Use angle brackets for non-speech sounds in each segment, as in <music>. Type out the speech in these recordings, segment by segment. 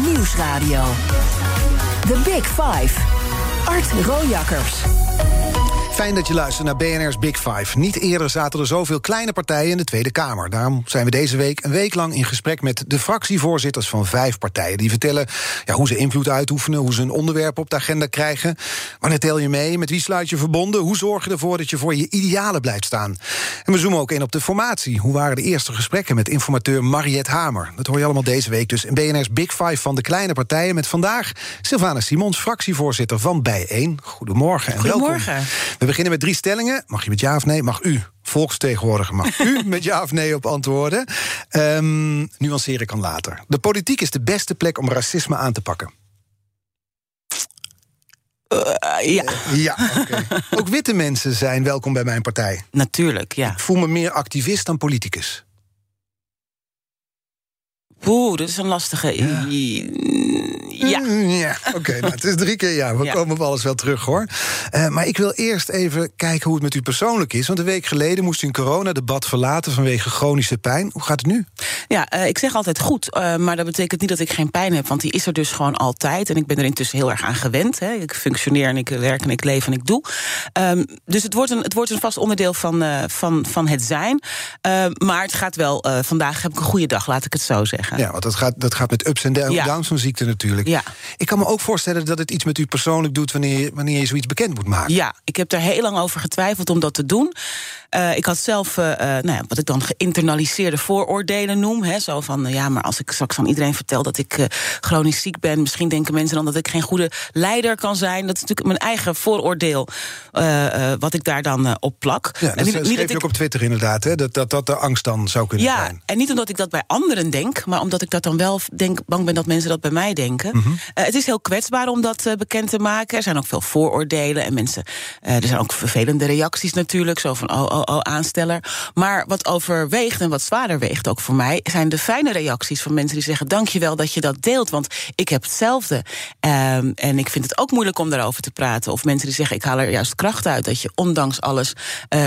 Nieuwsradio. The Big Five. Art Rojakkers. Fijn dat je luistert naar BNR's Big Five. Niet eerder zaten er zoveel kleine partijen in de Tweede Kamer. Daarom zijn we deze week een week lang in gesprek met de fractievoorzitters van vijf partijen. Die vertellen ja, hoe ze invloed uitoefenen, hoe ze een onderwerp op de agenda krijgen. Wanneer tel je mee? Met wie sluit je verbonden? Hoe zorg je ervoor dat je voor je idealen blijft staan? En we zoomen ook in op de formatie. Hoe waren de eerste gesprekken met informateur Mariette Hamer? Dat hoor je allemaal deze week dus in BNR's Big Five van de kleine partijen. Met vandaag Sylvana Simons, fractievoorzitter van Bijeen. Goedemorgen en Goedemorgen. We beginnen met drie stellingen. Mag je met ja of nee? Mag u, volksvertegenwoordiger, mag u <laughs> met ja of nee op antwoorden? Um, nuanceer ik kan later. De politiek is de beste plek om racisme aan te pakken. Uh, ja. Ja, oké. <laughs> Ook witte mensen zijn welkom bij mijn partij. Natuurlijk, ja. Ik voel me meer activist dan politicus. Oeh, dat is een lastige. Ja. Ja. Mm, ja. Oké, nou, het is drie keer ja. We Ja. komen op alles wel terug hoor. Eh, maar ik wil eerst even kijken hoe het met u persoonlijk is. Want een week geleden moest u een coronadebat verlaten vanwege chronische pijn. Hoe gaat het nu? Ja, eh, ik zeg altijd goed, eh, maar dat betekent niet dat ik geen pijn heb, want die is er dus gewoon altijd. En ik ben er intussen heel erg aan gewend. Hè. Ik functioneer en ik werk en ik leef en ik doe. Ehm, dus het wordt, een, het wordt een vast onderdeel van, van, van het zijn. Maar het gaat wel, vandaag heb ik een goede dag, laat ik het zo zeggen. Ja, want dat gaat, dat gaat met ups en down- Ja. downs van ziekte natuurlijk. Ja. Ik kan me ook voorstellen dat het iets met u persoonlijk doet... wanneer je, wanneer je zoiets bekend moet maken. Ja, ik heb daar heel lang over getwijfeld om dat te doen. Eh, ik had zelf, eh, eh, nou ja, wat ik dan geïnternaliseerde vooroordelen noem. Hè, zo van, ja, maar als ik straks aan iedereen vertel dat ik chronisch ziek ben... misschien denken mensen dan dat ik geen goede leider kan zijn. Dat is natuurlijk mijn eigen vooroordeel wat ik daar dan op plak. Ja, En dat niet- schreef niet je dat ik- ook op Twitter inderdaad, hè? Dat, dat dat de angst dan zou kunnen ja, zijn. en niet omdat ik dat bij anderen denk, maar omdat ik dat dan wel denk, bang ben dat mensen dat bij mij denken. Mhm. Eh, het is heel kwetsbaar om dat eh, bekend te maken. Er zijn ook veel vooroordelen en mensen. eh, er zijn ook vervelende reacties natuurlijk, zo van oh, oh, oh, aansteller. Maar wat overweegt en wat zwaarder weegt ook voor mij, zijn de fijne reacties van mensen die zeggen: Dankjewel dat je dat deelt, want ik heb hetzelfde. Ehm, en ik vind het ook moeilijk om daarover te praten. Of mensen die zeggen: Ik haal er juist kracht uit dat je ondanks alles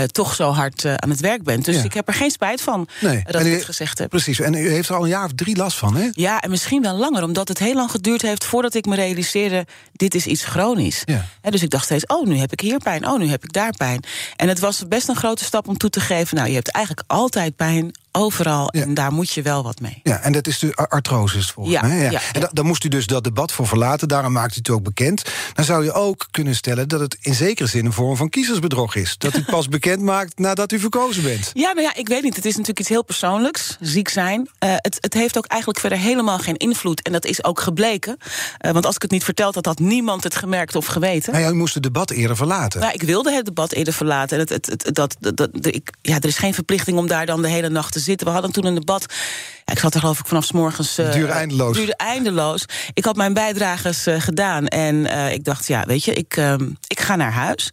toch zo hard aan het werk bent. Dus Ja. ik heb er geen spijt van Nee. dat En ik u- het gezegd heb. Precies, en u heeft er al een jaar of drie last van, hè? Ja, en misschien wel langer, omdat het heel lang geduurd heeft voordat ik me realiseerde: dit is iets chronisch. Ja. Dus ik dacht steeds: oh, nu heb ik hier pijn, oh, nu heb ik daar pijn. En het was best een grote stap om toe te geven: nou, je hebt eigenlijk altijd pijn, overal, Ja. en daar moet je wel wat mee. Ja, en dat is de ar- artrose is het volgens Ja, mij. ja, En da- daar moest u dus dat debat voor verlaten, daarom maakt u het ook bekend. Dan zou je ook kunnen stellen dat het in zekere zin een vorm van kiezersbedrog is. Dat u pas <laughs> bekend maakt nadat u verkozen bent. Ja, nou ja, ik weet niet. Het is natuurlijk iets heel persoonlijks, ziek zijn. Eh, het, het heeft ook eigenlijk verder helemaal geen invloed. En dat is ook gebleken. Eh, want als ik het niet verteld had, had niemand het gemerkt of geweten. Nou ja, u moest het debat eerder verlaten. Nou, ik wilde het debat eerder verlaten. En het, het, het, dat, dat, ik, ja, er is geen verplichting om daar dan de hele nacht te zitten. We hadden toen een debat. Ik zat er geloof ik vanaf 's morgens. eh, Duurde eindeloos. Duurde eindeloos. Ik had mijn bijdrages eh, gedaan. En eh, ik dacht, ja, weet je, ik, ehm, ik ga naar huis.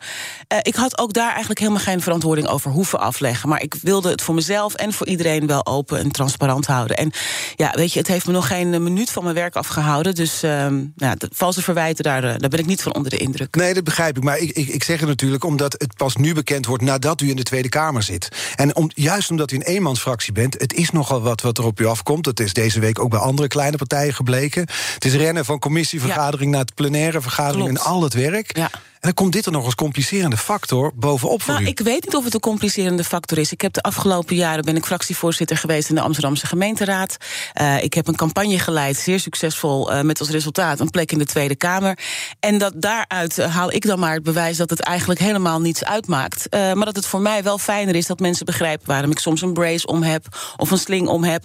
Ik had ook daar eigenlijk helemaal geen verantwoording over hoeven afleggen. Maar ik wilde het voor mezelf en voor iedereen wel open en transparant houden. En ja, weet je, het heeft me nog geen minuut van mijn werk afgehouden. Dus ehm ja, de valse verwijten, daar, daar ben ik niet van onder de indruk. Nee, dat begrijp ik. Maar ik, ik, ik zeg het natuurlijk omdat het pas nu bekend wordt nadat u in de Tweede Kamer zit. En om, juist omdat u een eenmansfractie bent, het is nogal wat wat er op u afkomt. Dat is deze week ook bij andere kleine partijen gebleken. Het is rennen van commissievergadering naar de plenaire vergadering Klopt. en al het werk. Ja. En dan komt dit er nog als complicerende factor bovenop voor Nou, u. ik weet niet of het een complicerende factor is. Ik heb de afgelopen jaren ben ik fractievoorzitter geweest in de Amsterdamse gemeenteraad. Eh, ik heb een campagne geleid, zeer succesvol, eh, met als resultaat een plek in de Tweede Kamer. En dat daaruit eh, haal ik dan maar het bewijs dat het eigenlijk helemaal niets uitmaakt. Maar dat het voor mij wel fijner is dat mensen begrijpen waarom ik soms een brace om heb of een sling om heb.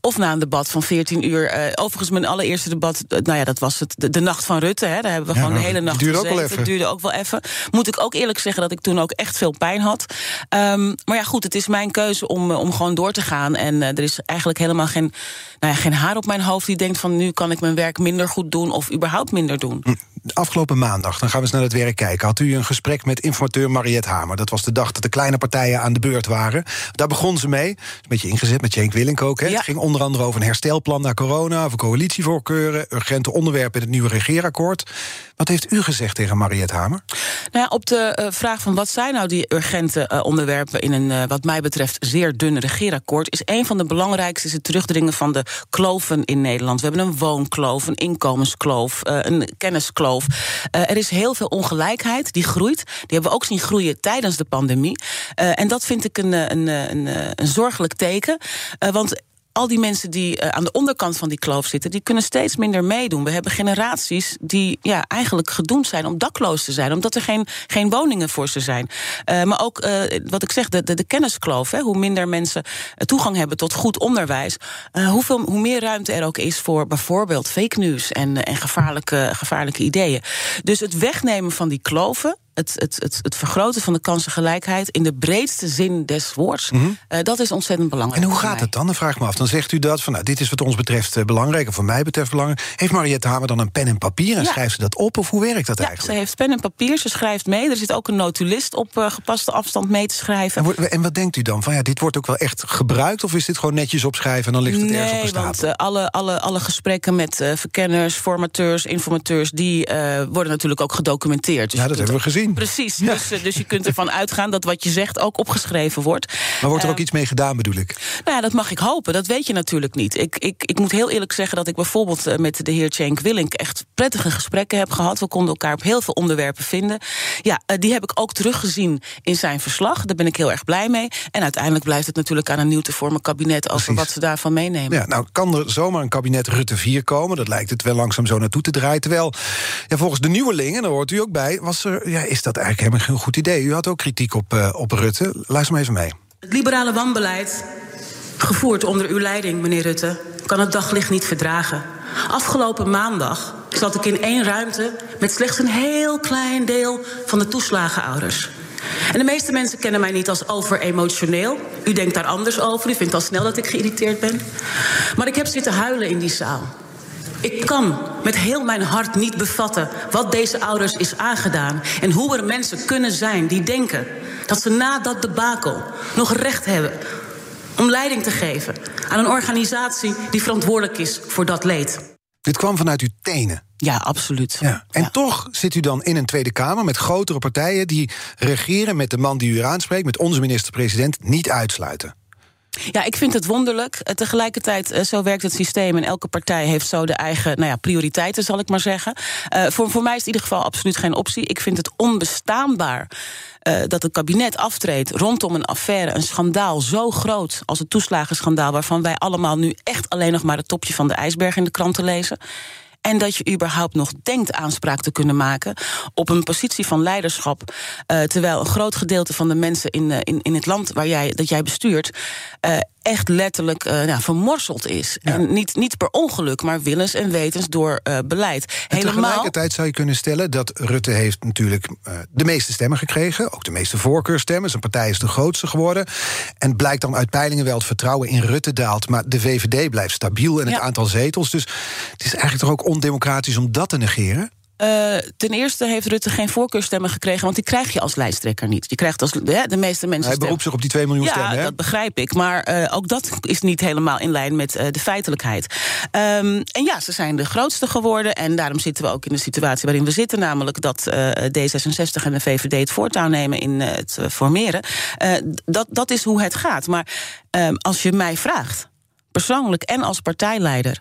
Of na een debat van 14 uur. eh, overigens, mijn allereerste debat, eh, nou ja, dat was het, de, de nacht van Rutte. Hè, daar hebben we Ja, gewoon de die hele nacht duurde ook wel gezeten. even. duurde ook wel even. Moet ik ook eerlijk zeggen dat ik toen ook echt veel pijn had. Ehm, maar ja, goed, het is mijn keuze om, eh, om gewoon door te gaan. En er is eigenlijk helemaal geen, nou ja, geen haar op mijn hoofd die denkt van nu kan ik mijn werk minder goed doen of überhaupt minder doen. Afgelopen maandag, dan gaan we eens naar het werk kijken... had u een gesprek met informateur Mariette Hamer. Dat was de dag dat de kleine partijen aan de beurt waren. Daar begon ze mee. Een beetje ingezet met Cenk Willink ook. Hè. Het ging onder andere over een herstelplan na corona... over coalitievoorkeuren, urgente onderwerpen in het nieuwe regeerakkoord. Wat heeft u gezegd tegen Mariette Hamer? Nou ja, op de uh, vraag van wat zijn nou die urgente uh, onderwerpen... in een, uh, wat mij betreft, zeer dun regeerakkoord... is een van de belangrijkste is het terugdringen van de kloven in Nederland. We hebben een woonkloof, een inkomenskloof, een kenniskloof. Er is heel veel ongelijkheid, die groeit. Die hebben we ook zien groeien tijdens de pandemie. en dat vind ik een, een, een, een zorgelijk teken. want al die mensen die uh, aan de onderkant van die kloof zitten, die kunnen steeds minder meedoen. We hebben generaties die ja, eigenlijk gedoemd zijn om dakloos te zijn, omdat er geen, geen woningen voor ze zijn. Uh, maar ook uh, wat ik zeg, de, de, de kenniskloof. Hè, hoe minder mensen toegang hebben tot goed onderwijs, hoeveel, hoe meer ruimte er ook is voor bijvoorbeeld fake news en, en gevaarlijke, gevaarlijke ideeën. Dus het wegnemen van die kloven het, het, het, het, vergroten van de kansengelijkheid in de breedste zin des woords. Mm -hmm. uh, dat is ontzettend belangrijk. En hoe gaat het dan? Dan vraag ik me af. Dan zegt u dat van nou, dit is wat ons betreft uh, belangrijk, of voor mij betreft belangrijk. Heeft Mariette Hamer dan een pen en papier en ja. schrijft ze dat op? Of hoe werkt dat ja, eigenlijk? Ze heeft pen en papier, ze schrijft mee. Er zit ook een notulist op uh, gepaste afstand mee te schrijven. En, en, wat denkt u dan? Van ja, dit wordt ook wel echt gebruikt, of is dit gewoon netjes opschrijven en dan ligt het nee, ergens op een stapel? Want, alle, alle, alle gesprekken met verkenners, formateurs, informateurs, die worden natuurlijk ook gedocumenteerd. Dus ja, dat hebben we gezien. Precies. Ja. Dus, dus, je kunt ervan uitgaan dat wat je zegt ook opgeschreven wordt. Maar wordt er ook uh, iets mee gedaan, bedoel ik? Nou ja, dat mag ik hopen. Dat weet je natuurlijk niet. Ik, ik, ik moet heel eerlijk zeggen dat ik bijvoorbeeld uh, met de heer Cenk Willink... echt prettige gesprekken heb gehad. We konden elkaar op heel veel onderwerpen vinden. Ja, uh, die heb ik ook teruggezien in zijn verslag. Daar ben ik heel erg blij mee. En uiteindelijk blijft het natuurlijk aan een nieuw te vormen kabinet... over Precies. wat ze daarvan meenemen. Ja, nou kan er zomaar een kabinet Rutte 4 komen. Dat lijkt het wel langzaam zo naartoe te draaien. Terwijl, ja, volgens de nieuwelingen, daar hoort u ook bij... Was er, ja, is dat eigenlijk helemaal geen goed idee. U had ook kritiek op, uh, op Rutte. Luister maar even mee. Het liberale wanbeleid, gevoerd onder uw leiding, meneer Rutte, kan het daglicht niet verdragen. Afgelopen maandag zat ik in één ruimte met slechts een heel klein deel van de toeslagenouders. En de meeste mensen kennen mij niet als overemotioneel. U denkt daar anders over. U vindt al snel dat ik geïrriteerd ben. Maar ik heb zitten huilen in die zaal. Ik kan met heel mijn hart niet bevatten wat deze ouders is aangedaan. En hoe er mensen kunnen zijn die denken dat ze na dat debakel nog recht hebben om leiding te geven aan een organisatie die verantwoordelijk is voor dat leed. Dit kwam vanuit uw tenen. Ja, absoluut. Ja. En ja. toch zit u dan in een Tweede Kamer met grotere partijen die regeren met de man die u aanspreekt, met onze minister-president, niet uitsluiten. Ja, ik vind het wonderlijk. Tegelijkertijd, zo werkt het systeem. En elke partij heeft zo de eigen nou ja, prioriteiten, zal ik maar zeggen. Uh, voor, voor mij is het in ieder geval absoluut geen optie. Ik vind het onbestaanbaar dat het kabinet aftreedt rondom een affaire, een schandaal zo groot als het toeslagenschandaal, waarvan wij allemaal nu echt alleen nog maar het topje van de ijsberg in de kranten lezen. En dat je überhaupt nog denkt aanspraak te kunnen maken op een positie van leiderschap. Uh, terwijl een groot gedeelte van de mensen in, uh, in, in het land waar jij, dat jij bestuurt. Uh, echt letterlijk uh, nou, vermorseld is. Ja. En niet, niet per ongeluk, maar willens en wetens door uh, beleid. En Helemaal... tegelijkertijd zou je kunnen stellen dat Rutte heeft natuurlijk uh, de meeste stemmen gekregen. Ook de meeste voorkeurstemmen. Zijn partij is de grootste geworden. En blijkt dan uit peilingen wel het vertrouwen in Rutte daalt. Maar de VVD blijft stabiel in het ja. aantal zetels. Dus het is eigenlijk toch ook ondemocratisch om dat te negeren? Uh, ten eerste heeft Rutte geen voorkeurstemmen gekregen, want die krijg je als lijsttrekker niet. Je krijgt als de, de meeste mensen. Hij beroept zich op die 2 miljoen ja, stemmen. Ja, dat begrijp ik. Maar uh, ook dat is niet helemaal in lijn met uh, de feitelijkheid. Um, en ja, ze zijn de grootste geworden. En daarom zitten we ook in de situatie waarin we zitten, namelijk dat D66 en de VVD het voortouw nemen in het formeren. dat, dat is hoe het gaat. Maar um, als je mij vraagt, persoonlijk en als partijleider,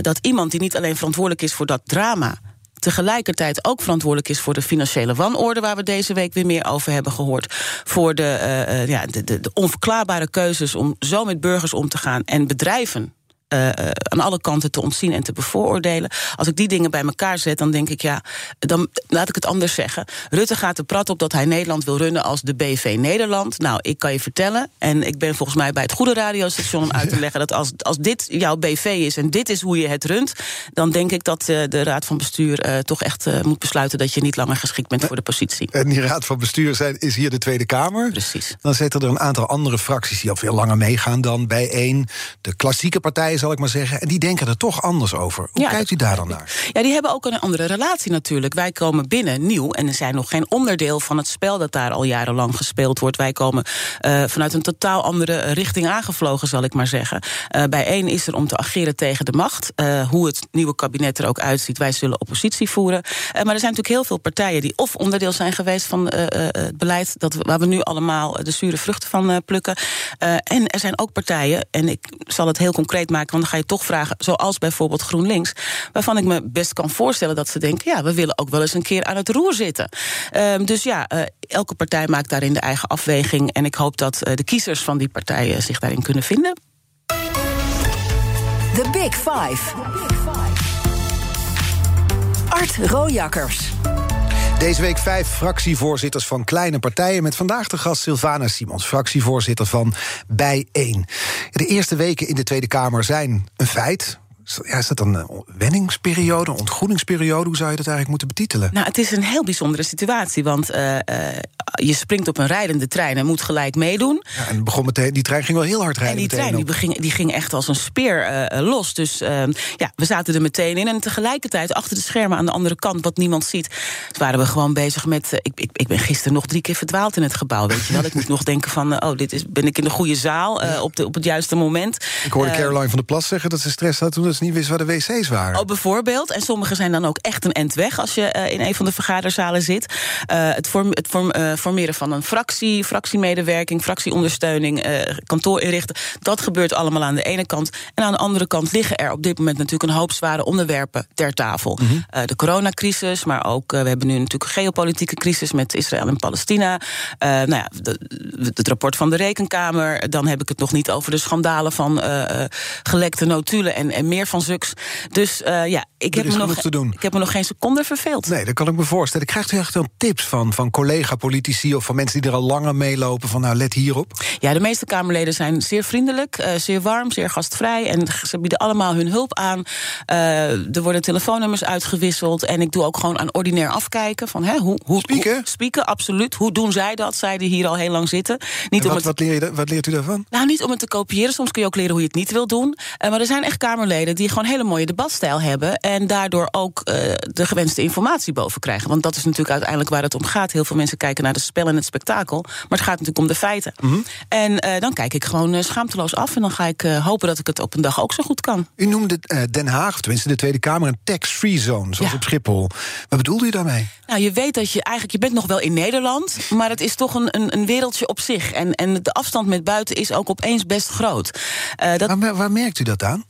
dat iemand die niet alleen verantwoordelijk is voor dat drama tegelijkertijd ook verantwoordelijk is voor de financiële wanorde, waar we deze week weer meer over hebben gehoord. Voor de, uh, ja, de, de, de onverklaarbare keuzes om zo met burgers om te gaan en bedrijven uh, aan alle kanten te ontzien en te bevooroordelen. Als ik die dingen bij elkaar zet, dan denk ik, ja, dan laat ik het anders zeggen. Rutte gaat er prat op dat hij Nederland wil runnen als de BV Nederland. Nou, ik kan je vertellen, en ik ben volgens mij bij het goede radiostation om uit te <laughs> leggen dat als, als dit jouw BV is en dit is hoe je het runt, dan denk ik dat uh, de Raad van Bestuur uh, toch echt moet besluiten dat je niet langer geschikt bent voor de positie. En die Raad van Bestuur zijn, is hier de Tweede Kamer. Precies. Dan zitten er een aantal andere fracties die al veel langer meegaan dan bijeen. De klassieke partijen zal ik maar zeggen. En die denken er toch anders over. Hoe kijkt u daar dan naar? Ja, die hebben ook een andere relatie natuurlijk. Wij komen binnen nieuw en er zijn nog geen onderdeel van het spel dat daar al jarenlang gespeeld wordt. Wij komen uh, vanuit een totaal andere richting aangevlogen, zal ik maar zeggen. Uh, bij één is er om te ageren tegen de macht. Uh, hoe het nieuwe kabinet er ook uitziet. Wij zullen oppositie voeren. maar er zijn natuurlijk heel veel partijen die of onderdeel zijn geweest van het beleid dat, waar we nu allemaal de zure vruchten van plukken. en er zijn ook partijen, en ik zal het heel concreet maken, want dan ga je toch vragen, zoals bijvoorbeeld GroenLinks, waarvan ik me best kan voorstellen dat ze denken: ja, we willen ook wel eens een keer aan het roer zitten. Uh, dus ja, uh, elke partij maakt daarin de eigen afweging. En ik hoop dat uh, de kiezers van die partijen zich daarin kunnen vinden. The Big Five. Art Rojakkers. Deze week vijf fractievoorzitters van kleine partijen... met vandaag de gast Sylvana Simons, fractievoorzitter van Bijeen. De eerste weken in de Tweede Kamer zijn een feit ja, is dat een wenningsperiode, een ontgroeningsperiode? Hoe zou je dat eigenlijk moeten betitelen? Nou, het is een heel bijzondere situatie. Want uh, uh, je springt op een rijdende trein en moet gelijk meedoen. Ja, en begon meteen, die trein ging wel heel hard rijden. En die trein die, beging, die ging echt als een speer uh, los. Dus ja, we zaten er meteen in. En tegelijkertijd, achter de schermen aan de andere kant, wat niemand ziet, waren we gewoon bezig met. ik, ik, ik ben gisteren nog drie keer verdwaald in het gebouw. Weet je wel? ik moet nog denken van, oh, dit is, ben ik in de goede zaal op, de, op het juiste moment. Ik hoorde Caroline van der Plas zeggen dat ze stress had toen ze niet wist waar de wc's waren. Oh, bijvoorbeeld. En sommige zijn dan ook echt een end weg als je uh, in een van de vergaderzalen zit. Uh, het, vorm, het vorm, uh, formeren van een fractie, fractiemedewerking, fractieondersteuning, kantoor inrichten. Dat gebeurt allemaal aan de ene kant. En aan de andere kant liggen er op dit moment natuurlijk een hoop zware onderwerpen ter tafel. Mm -hmm. de coronacrisis, maar ook we hebben nu natuurlijk een geopolitieke crisis met Israël en Palestina. nou ja, de, het rapport van de Rekenkamer. Dan heb ik het nog niet over de schandalen van gelekte notulen en, en meer van zulks dus uh, ja, ik heb, me nog, ik heb me nog geen seconde verveeld. Nee, dat kan ik me voorstellen. Krijgt u echt wel tips van, van collega-politici of van mensen die er al langer meelopen? Van nou, let hierop. Ja, de meeste Kamerleden zijn zeer vriendelijk, uh, zeer warm, zeer gastvrij. En ze bieden allemaal hun hulp aan. Uh, er worden telefoonnummers uitgewisseld. En ik doe ook gewoon aan ordinair afkijken. Van, hè, hoe, hoe, spieken? Hoe, spieken, absoluut. Hoe doen zij dat? Zij die hier al heel lang zitten. Niet wat, om het, wat, leer je, wat leert u daarvan? Nou, niet om het te kopiëren. Soms kun je ook leren hoe je het niet wil doen. maar er zijn echt Kamerleden die gewoon hele mooie debatstijl hebben. En daardoor ook uh, de gewenste informatie boven krijgen. Want dat is natuurlijk uiteindelijk waar het om gaat. Heel veel mensen kijken naar de spel en het spektakel. Maar het gaat natuurlijk om de feiten. Mm -hmm. En uh, dan kijk ik gewoon uh, schaamteloos af. En dan ga ik hopen dat ik het op een dag ook zo goed kan. U noemde Den Haag, of tenminste de Tweede Kamer, een tax-free zone. Zoals ja. op Schiphol. Wat bedoelde u daarmee? Nou, je weet dat je eigenlijk, je bent nog wel in Nederland. Maar het is toch een, een, een wereldje op zich. En, en de afstand met buiten is ook opeens best groot. dat... waar, waar merkt u dat aan?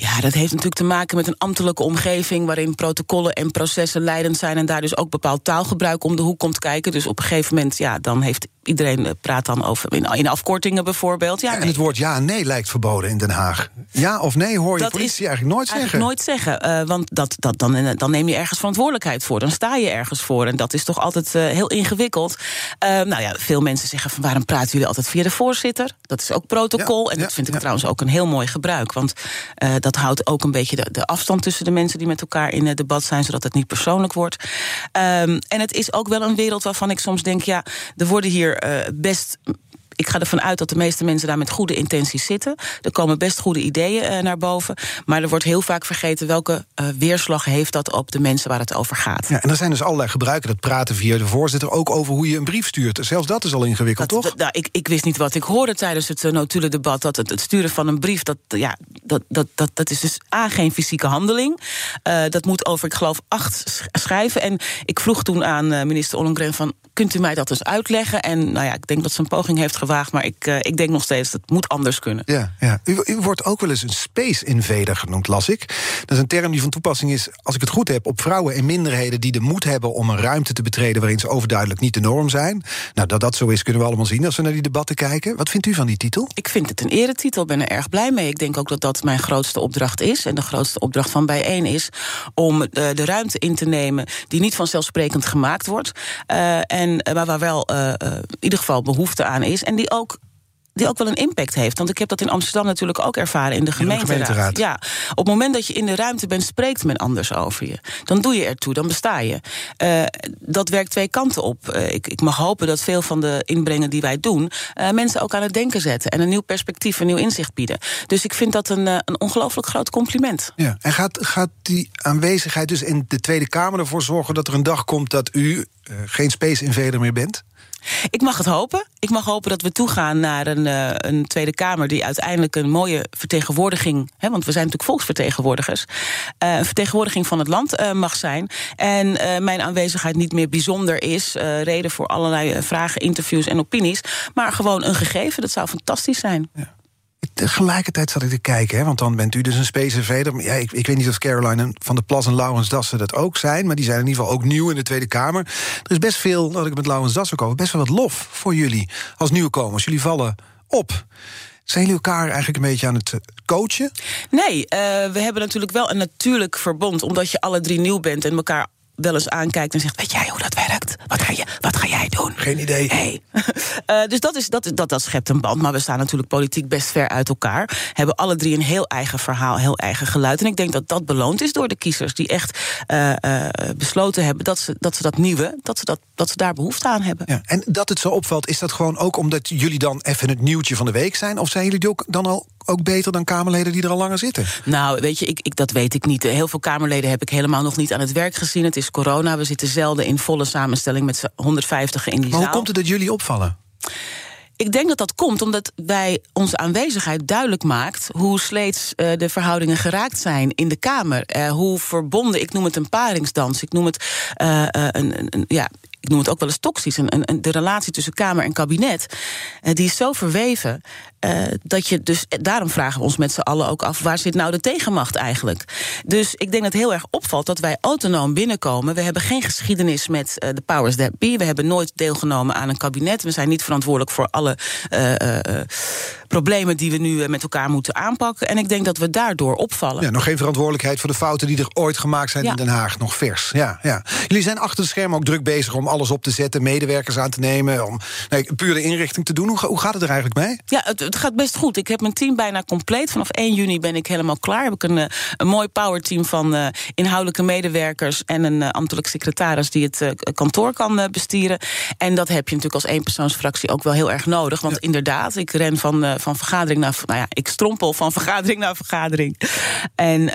Ja, dat heeft natuurlijk te maken met een ambtelijke omgeving... waarin protocollen en processen leidend zijn... en daar dus ook bepaald taalgebruik om de hoek komt kijken. Dus op een gegeven moment, ja, dan heeft iedereen eh, praat dan over in, in afkortingen bijvoorbeeld. Ja, en het woord ja en nee lijkt verboden in Den Haag. Ja of nee hoor je dat politie eigenlijk nooit eigenlijk zeggen. nooit zeggen, uh, want dat, dat, dan, eh, dan neem je ergens verantwoordelijkheid voor. Dan sta je ergens voor en dat is toch altijd uh, heel ingewikkeld. Uh, nou ja, veel mensen zeggen van waarom praten jullie altijd via de voorzitter? Dat is ook protocol ja, en dat vind ik ja. trouwens ook een heel mooi gebruik. Want uh, dat houdt ook een beetje de, de, afstand tussen de mensen die met elkaar in het debat zijn, zodat het niet persoonlijk wordt. Um, en het is ook wel een wereld waarvan ik soms denk, ja, er worden hier uh, best ik ga ervan uit dat de meeste mensen daar met goede intenties zitten. Er komen best goede ideeën uh, naar boven. Maar er wordt heel vaak vergeten welke uh, weerslag heeft dat op de mensen waar het over gaat. Ja, en er zijn dus allerlei gebruiken dat praten via de voorzitter ook over hoe je een brief stuurt. Zelfs dat is al ingewikkeld, dat, toch? Nou, ik, ik wist niet wat ik hoorde tijdens het uh, notulendebat. Dat het, het, sturen van een brief, dat, ja, dat, dat, dat, dat is dus A, geen fysieke handeling. Uh, dat moet over, ik geloof, acht schrijven. En ik vroeg toen aan minister Ollongren van... kunt u mij dat eens uitleggen? En nou ja, ik denk dat ze een poging heeft gewaagd... maar ik, uh, ik denk nog steeds dat het moet anders kunnen. Ja, ja. U, u, wordt ook wel eens een space invader genoemd, las ik. Dat is een term die van toepassing is, als ik het goed heb... op vrouwen en minderheden die de moed hebben om een ruimte te betreden... waarin ze overduidelijk niet de norm zijn. Nou, dat dat zo is, kunnen we allemaal zien als we naar die debatten kijken. Wat vindt u van die titel? Ik vind het een eretitel, ben er erg blij mee. Ik denk ook dat dat mijn grootste opdracht is. En de grootste opdracht van bijeen is om de, de ruimte in te nemen... die niet vanzelfsprekend gemaakt wordt. Uh, en, maar waar wel uh, in ieder geval behoefte aan is. En die ook die ook wel een impact heeft. Want ik heb dat in Amsterdam natuurlijk ook ervaren in de gemeenteraad. gemeenteraad. Ja, op het moment dat je in de ruimte bent, spreekt men anders over je. Dan doe je ertoe, dan besta je. Uh, dat werkt twee kanten op. Uh, ik, ik, mag hopen dat veel van de inbrengen die wij doen... Uh, mensen ook aan het denken zetten en een nieuw perspectief, een nieuw inzicht bieden. Dus ik vind dat een, een ongelooflijk groot compliment. Ja, en gaat, gaat die aanwezigheid dus in de Tweede Kamer ervoor zorgen... dat er een dag komt dat u geen Space Invader meer bent? Ik mag het hopen. Ik mag hopen dat we toegaan naar een, uh, een Tweede Kamer die uiteindelijk een mooie vertegenwoordiging, hè, want we zijn natuurlijk volksvertegenwoordigers, uh, een vertegenwoordiging van het land uh, mag zijn. En mijn aanwezigheid niet meer bijzonder is, reden voor allerlei vragen, interviews en opinies, maar gewoon een gegeven. Dat zou fantastisch zijn. Ja. Tegelijkertijd zat ik te kijken, hè, want dan bent u dus een space Ja, ik, ik weet niet of Caroline van der Plas en Laurens Dassen dat ook zijn... maar die zijn in ieder geval ook nieuw in de Tweede Kamer. Er is best veel, dat ik met Laurens Dassen over... best wel wat lof voor jullie als nieuwkomers. Jullie vallen op. Zijn jullie elkaar eigenlijk een beetje aan het coachen? Nee, uh, we hebben natuurlijk wel een natuurlijk verbond... omdat je alle drie nieuw bent en elkaar wel eens aankijkt en zegt: Weet jij hoe dat werkt? Wat ga, je, wat ga jij doen? Geen idee. Hey. uh, <laughs> dus dat, is, dat, dat, dat schept een band. Maar we staan natuurlijk politiek best ver uit elkaar. Hebben alle drie een heel eigen verhaal, heel eigen geluid. En ik denk dat dat beloond is door de kiezers die echt uh, uh, besloten hebben dat ze, dat ze dat nieuwe, dat ze, dat, dat ze daar behoefte aan hebben. Ja, en dat het zo opvalt, is dat gewoon ook omdat jullie dan even het nieuwtje van de week zijn? Of zijn jullie ook dan al ook beter dan Kamerleden die er al langer zitten? Nou, weet je, ik, ik, dat weet ik niet. Heel veel Kamerleden heb ik helemaal nog niet aan het werk gezien. Het is corona, we zitten zelden in volle samenstelling met 150 in die maar zaal. hoe komt het dat jullie opvallen? Ik denk dat dat komt omdat wij onze aanwezigheid duidelijk maakt hoe sleets uh, de verhoudingen geraakt zijn in de Kamer. Uh, hoe verbonden, ik noem het een paringsdans, ik noem het uh, een, een, een, ja, ik noem het ook wel eens toxisch. Een, een, de relatie tussen Kamer en kabinet, uh, die is zo verweven. Uh, dat je dus, daarom vragen we ons met z'n allen ook af... waar zit nou de tegenmacht eigenlijk? Dus ik denk dat het heel erg opvalt dat wij autonoom binnenkomen. We hebben geen geschiedenis met uh, de powers that be. We hebben nooit deelgenomen aan een kabinet. We zijn niet verantwoordelijk voor alle problemen... die we nu met elkaar moeten aanpakken. En ik denk dat we daardoor opvallen. Ja, nog geen verantwoordelijkheid voor de fouten die er ooit gemaakt zijn ja. in Den Haag. Nog vers, ja, ja. Jullie zijn achter de schermen ook druk bezig om alles op te zetten... medewerkers aan te nemen, om nee, pure inrichting te doen. Hoe, hoe gaat het er eigenlijk mee? Ja, het, het, gaat best goed. Ik heb mijn team bijna compleet. Vanaf 1 juni ben ik helemaal klaar. Heb ik een, een mooi powerteam van uh, inhoudelijke medewerkers... en een uh, ambtelijk secretaris die het uh, kantoor kan bestieren. En dat heb je natuurlijk als eenpersoonsfractie ook wel heel erg nodig. Want ja. inderdaad, ik ren van, van vergadering naar... nou ja, ik strompel van <laughs> vergadering naar vergadering. En,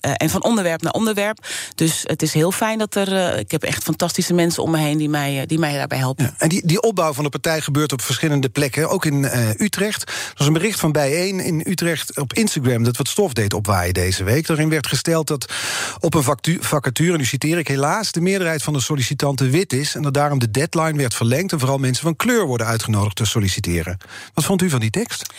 en van onderwerp naar onderwerp. Dus het is heel fijn dat er... ik heb echt fantastische mensen om heen die mij, die mij daarbij helpen. Ja, en die, die opbouw van de partij gebeurt op verschillende plekken. Ook in uh, Utrecht. Er was een bericht van Bijeen in Utrecht op Instagram... dat wat stof deed opwaaien deze week. Daarin werd gesteld dat op een vacature, nu citeer ik helaas... de meerderheid van de sollicitanten wit is... en dat daarom de deadline werd verlengd... en vooral mensen van kleur worden uitgenodigd te solliciteren. Wat vond u van die tekst?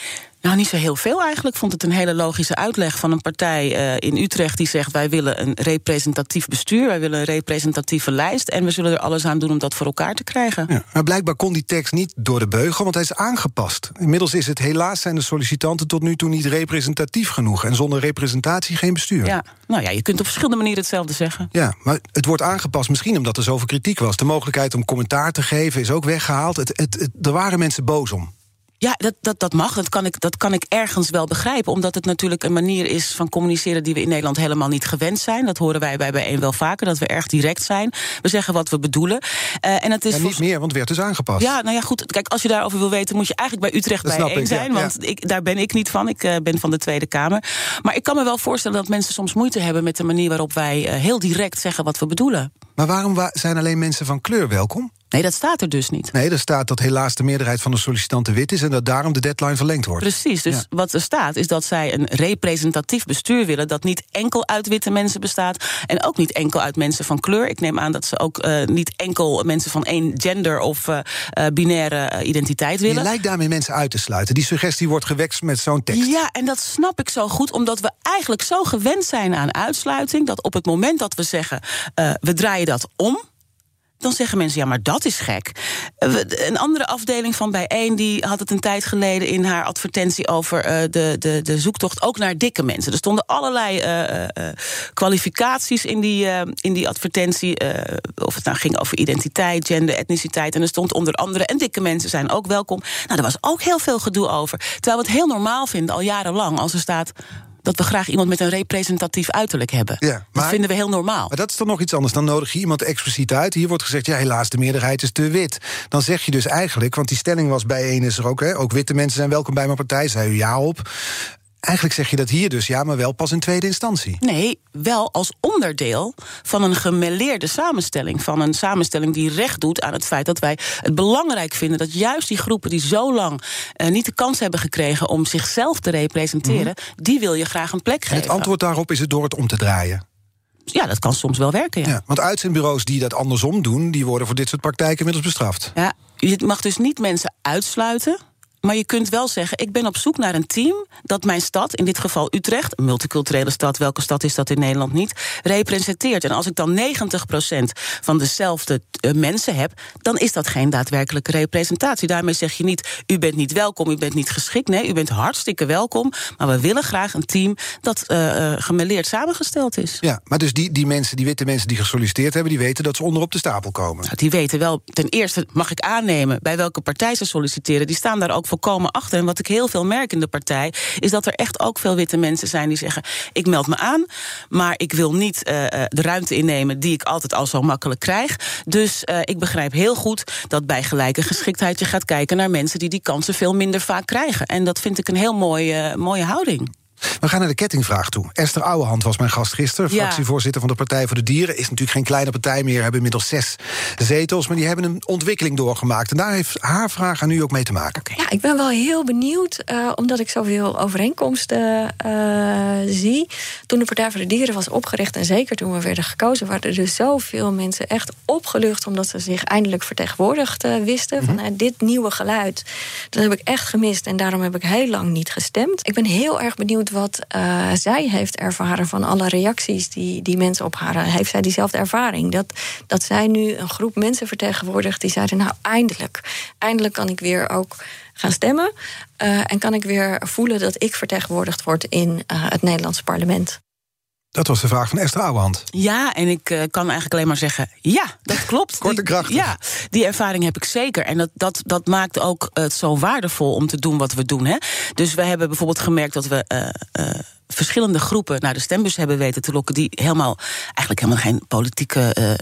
Nou, niet zo heel veel eigenlijk. Ik vond het een hele logische uitleg van een partij uh, in Utrecht die zegt: wij willen een representatief bestuur, wij willen een representatieve lijst en we zullen er alles aan doen om dat voor elkaar te krijgen. Ja, maar blijkbaar kon die tekst niet door de beugel, want hij is aangepast. Inmiddels is het helaas zijn de sollicitanten tot nu toe niet representatief genoeg en zonder representatie geen bestuur. Ja, nou ja, je kunt op verschillende manieren hetzelfde zeggen. Ja, maar het wordt aangepast misschien omdat er zoveel kritiek was. De mogelijkheid om commentaar te geven is ook weggehaald. Het, het, het, er waren mensen boos om. Ja, dat, dat, dat mag. Dat kan, ik, dat kan ik ergens wel begrijpen. Omdat het natuurlijk een manier is van communiceren die we in Nederland helemaal niet gewend zijn. Dat horen wij bij bijeen wel vaker, dat we erg direct zijn. We zeggen wat we bedoelen. Uh, en het is niet meer, want werd dus aangepast. Ja, nou ja, goed. Kijk, als je daarover wil weten, moet je eigenlijk bij Utrecht bijeen zijn. Ja, want ja. Ik, daar ben ik niet van. Ik uh, ben van de Tweede Kamer. Maar ik kan me wel voorstellen dat mensen soms moeite hebben met de manier waarop wij uh, heel direct zeggen wat we bedoelen. Maar waarom zijn alleen mensen van kleur welkom? Nee, dat staat er dus niet. Nee, er staat dat helaas de meerderheid van de sollicitanten wit is... en dat daarom de deadline verlengd wordt. Precies, dus ja. wat er staat is dat zij een representatief bestuur willen... dat niet enkel uit witte mensen bestaat... en ook niet enkel uit mensen van kleur. Ik neem aan dat ze ook uh, niet enkel mensen van één gender... of uh, uh, binaire identiteit willen. Je lijkt daarmee mensen uit te sluiten. Die suggestie wordt gewekt met zo'n tekst. Ja, en dat snap ik zo goed, omdat we eigenlijk zo gewend zijn aan uitsluiting... dat op het moment dat we zeggen, we draaien dat om dan zeggen mensen, ja, maar dat is gek. Eh, een andere afdeling van Bijeen die had het een tijd geleden in haar advertentie over uh, de, de, de zoektocht ook naar dikke mensen. Er stonden allerlei uh, kwalificaties in die, in die advertentie. of het nou ging over identiteit, gender, etniciteit. En er stond onder andere, en dikke mensen zijn ook welkom. Nou, daar was ook heel veel gedoe over. Terwijl we het heel normaal vinden, al jarenlang, als er staat dat we graag iemand met een representatief uiterlijk hebben. Ja, maar, dat vinden we heel normaal. Maar dat is toch nog iets anders. Dan nodig je iemand expliciet uit. Hier wordt gezegd, ja, helaas, de meerderheid is te wit. Dan zeg je dus eigenlijk, want die stelling was bij is er ook... Hè, ook witte mensen zijn welkom bij mijn partij, zei u ja op. Eigenlijk zeg je dat hier dus, ja, maar wel pas in tweede instantie. Nee, wel als onderdeel van een gemêleerde samenstelling. Van een samenstelling die recht doet aan het feit dat wij het belangrijk vinden dat juist die groepen die zo lang uh, niet de kans hebben gekregen om zichzelf te representeren, mhm. die wil je graag een plek geven. En het antwoord daarop is het door het om te draaien. Ja, dat kan soms wel werken. Ja. ja want uitzendbureaus die dat andersom doen, die worden voor dit soort praktijken inmiddels bestraft. Ja, je mag dus niet mensen uitsluiten maar je kunt wel zeggen, ik ben op zoek naar een team dat mijn stad, in dit geval Utrecht, een multiculturele stad, welke stad is dat in Nederland niet, representeert. En als ik dan 90% van dezelfde uh, mensen heb, dan is dat geen daadwerkelijke representatie. Daarmee zeg je niet, u bent niet welkom, u bent niet geschikt. Nee, u bent hartstikke welkom, maar we willen graag een team dat uh, gemeleerd samengesteld is. Ja, maar dus die, die mensen, die witte mensen die gesolliciteerd hebben, die weten dat ze onderop de stapel komen. Nou, die weten wel, ten eerste mag ik aannemen bij welke partij ze solliciteren. Die staan daar ook volkomen achter. En wat ik heel veel merk in de partij, is dat er echt ook veel witte mensen zijn die zeggen: Ik meld me aan, maar ik wil niet uh, de ruimte innemen die ik altijd al zo makkelijk krijg. Dus uh, ik begrijp heel goed dat bij gelijke geschiktheid je gaat kijken naar mensen die die kansen veel minder vaak krijgen. En dat vind ik een heel mooie, mooie houding. We gaan naar de kettingvraag toe. Esther Ouwehand was mijn gast gisteren. Fractievoorzitter van de Partij voor de Dieren. Is natuurlijk geen kleine partij meer. Hebben inmiddels zes zetels. Maar die hebben een ontwikkeling doorgemaakt. En daar heeft haar vraag aan u ook mee te maken. Ja, ik ben wel heel benieuwd. Uh, omdat ik zoveel overeenkomsten uh, zie. Toen de Partij voor de Dieren was opgericht. En zeker toen we werden gekozen. waren er zoveel mensen echt opgelucht. Omdat ze zich eindelijk vertegenwoordigd uh, wisten. Mm -hmm. Van dit nieuwe geluid. Dat heb ik echt gemist. En daarom heb ik heel lang niet gestemd. Ik ben heel erg benieuwd wat uh, zij heeft ervaren van alle reacties die, die mensen op haar. Heeft zij diezelfde ervaring? Dat, dat zij nu een groep mensen vertegenwoordigt die zeiden: Nou, eindelijk. Eindelijk kan ik weer ook gaan stemmen. Uh, en kan ik weer voelen dat ik vertegenwoordigd word in uh, het Nederlandse parlement. Dat was de vraag van Esther Ouwehand. Ja, en ik uh, kan eigenlijk alleen maar zeggen: ja, dat <laughs> klopt. Korte kracht. Ja, die ervaring heb ik zeker. En dat, dat, dat maakt ook het zo waardevol om te doen wat we doen. Hè? Dus we hebben bijvoorbeeld gemerkt dat we. Uh, uh, verschillende groepen naar de stembus hebben weten te lokken... die helemaal, eigenlijk helemaal geen politieke... Uh, uh,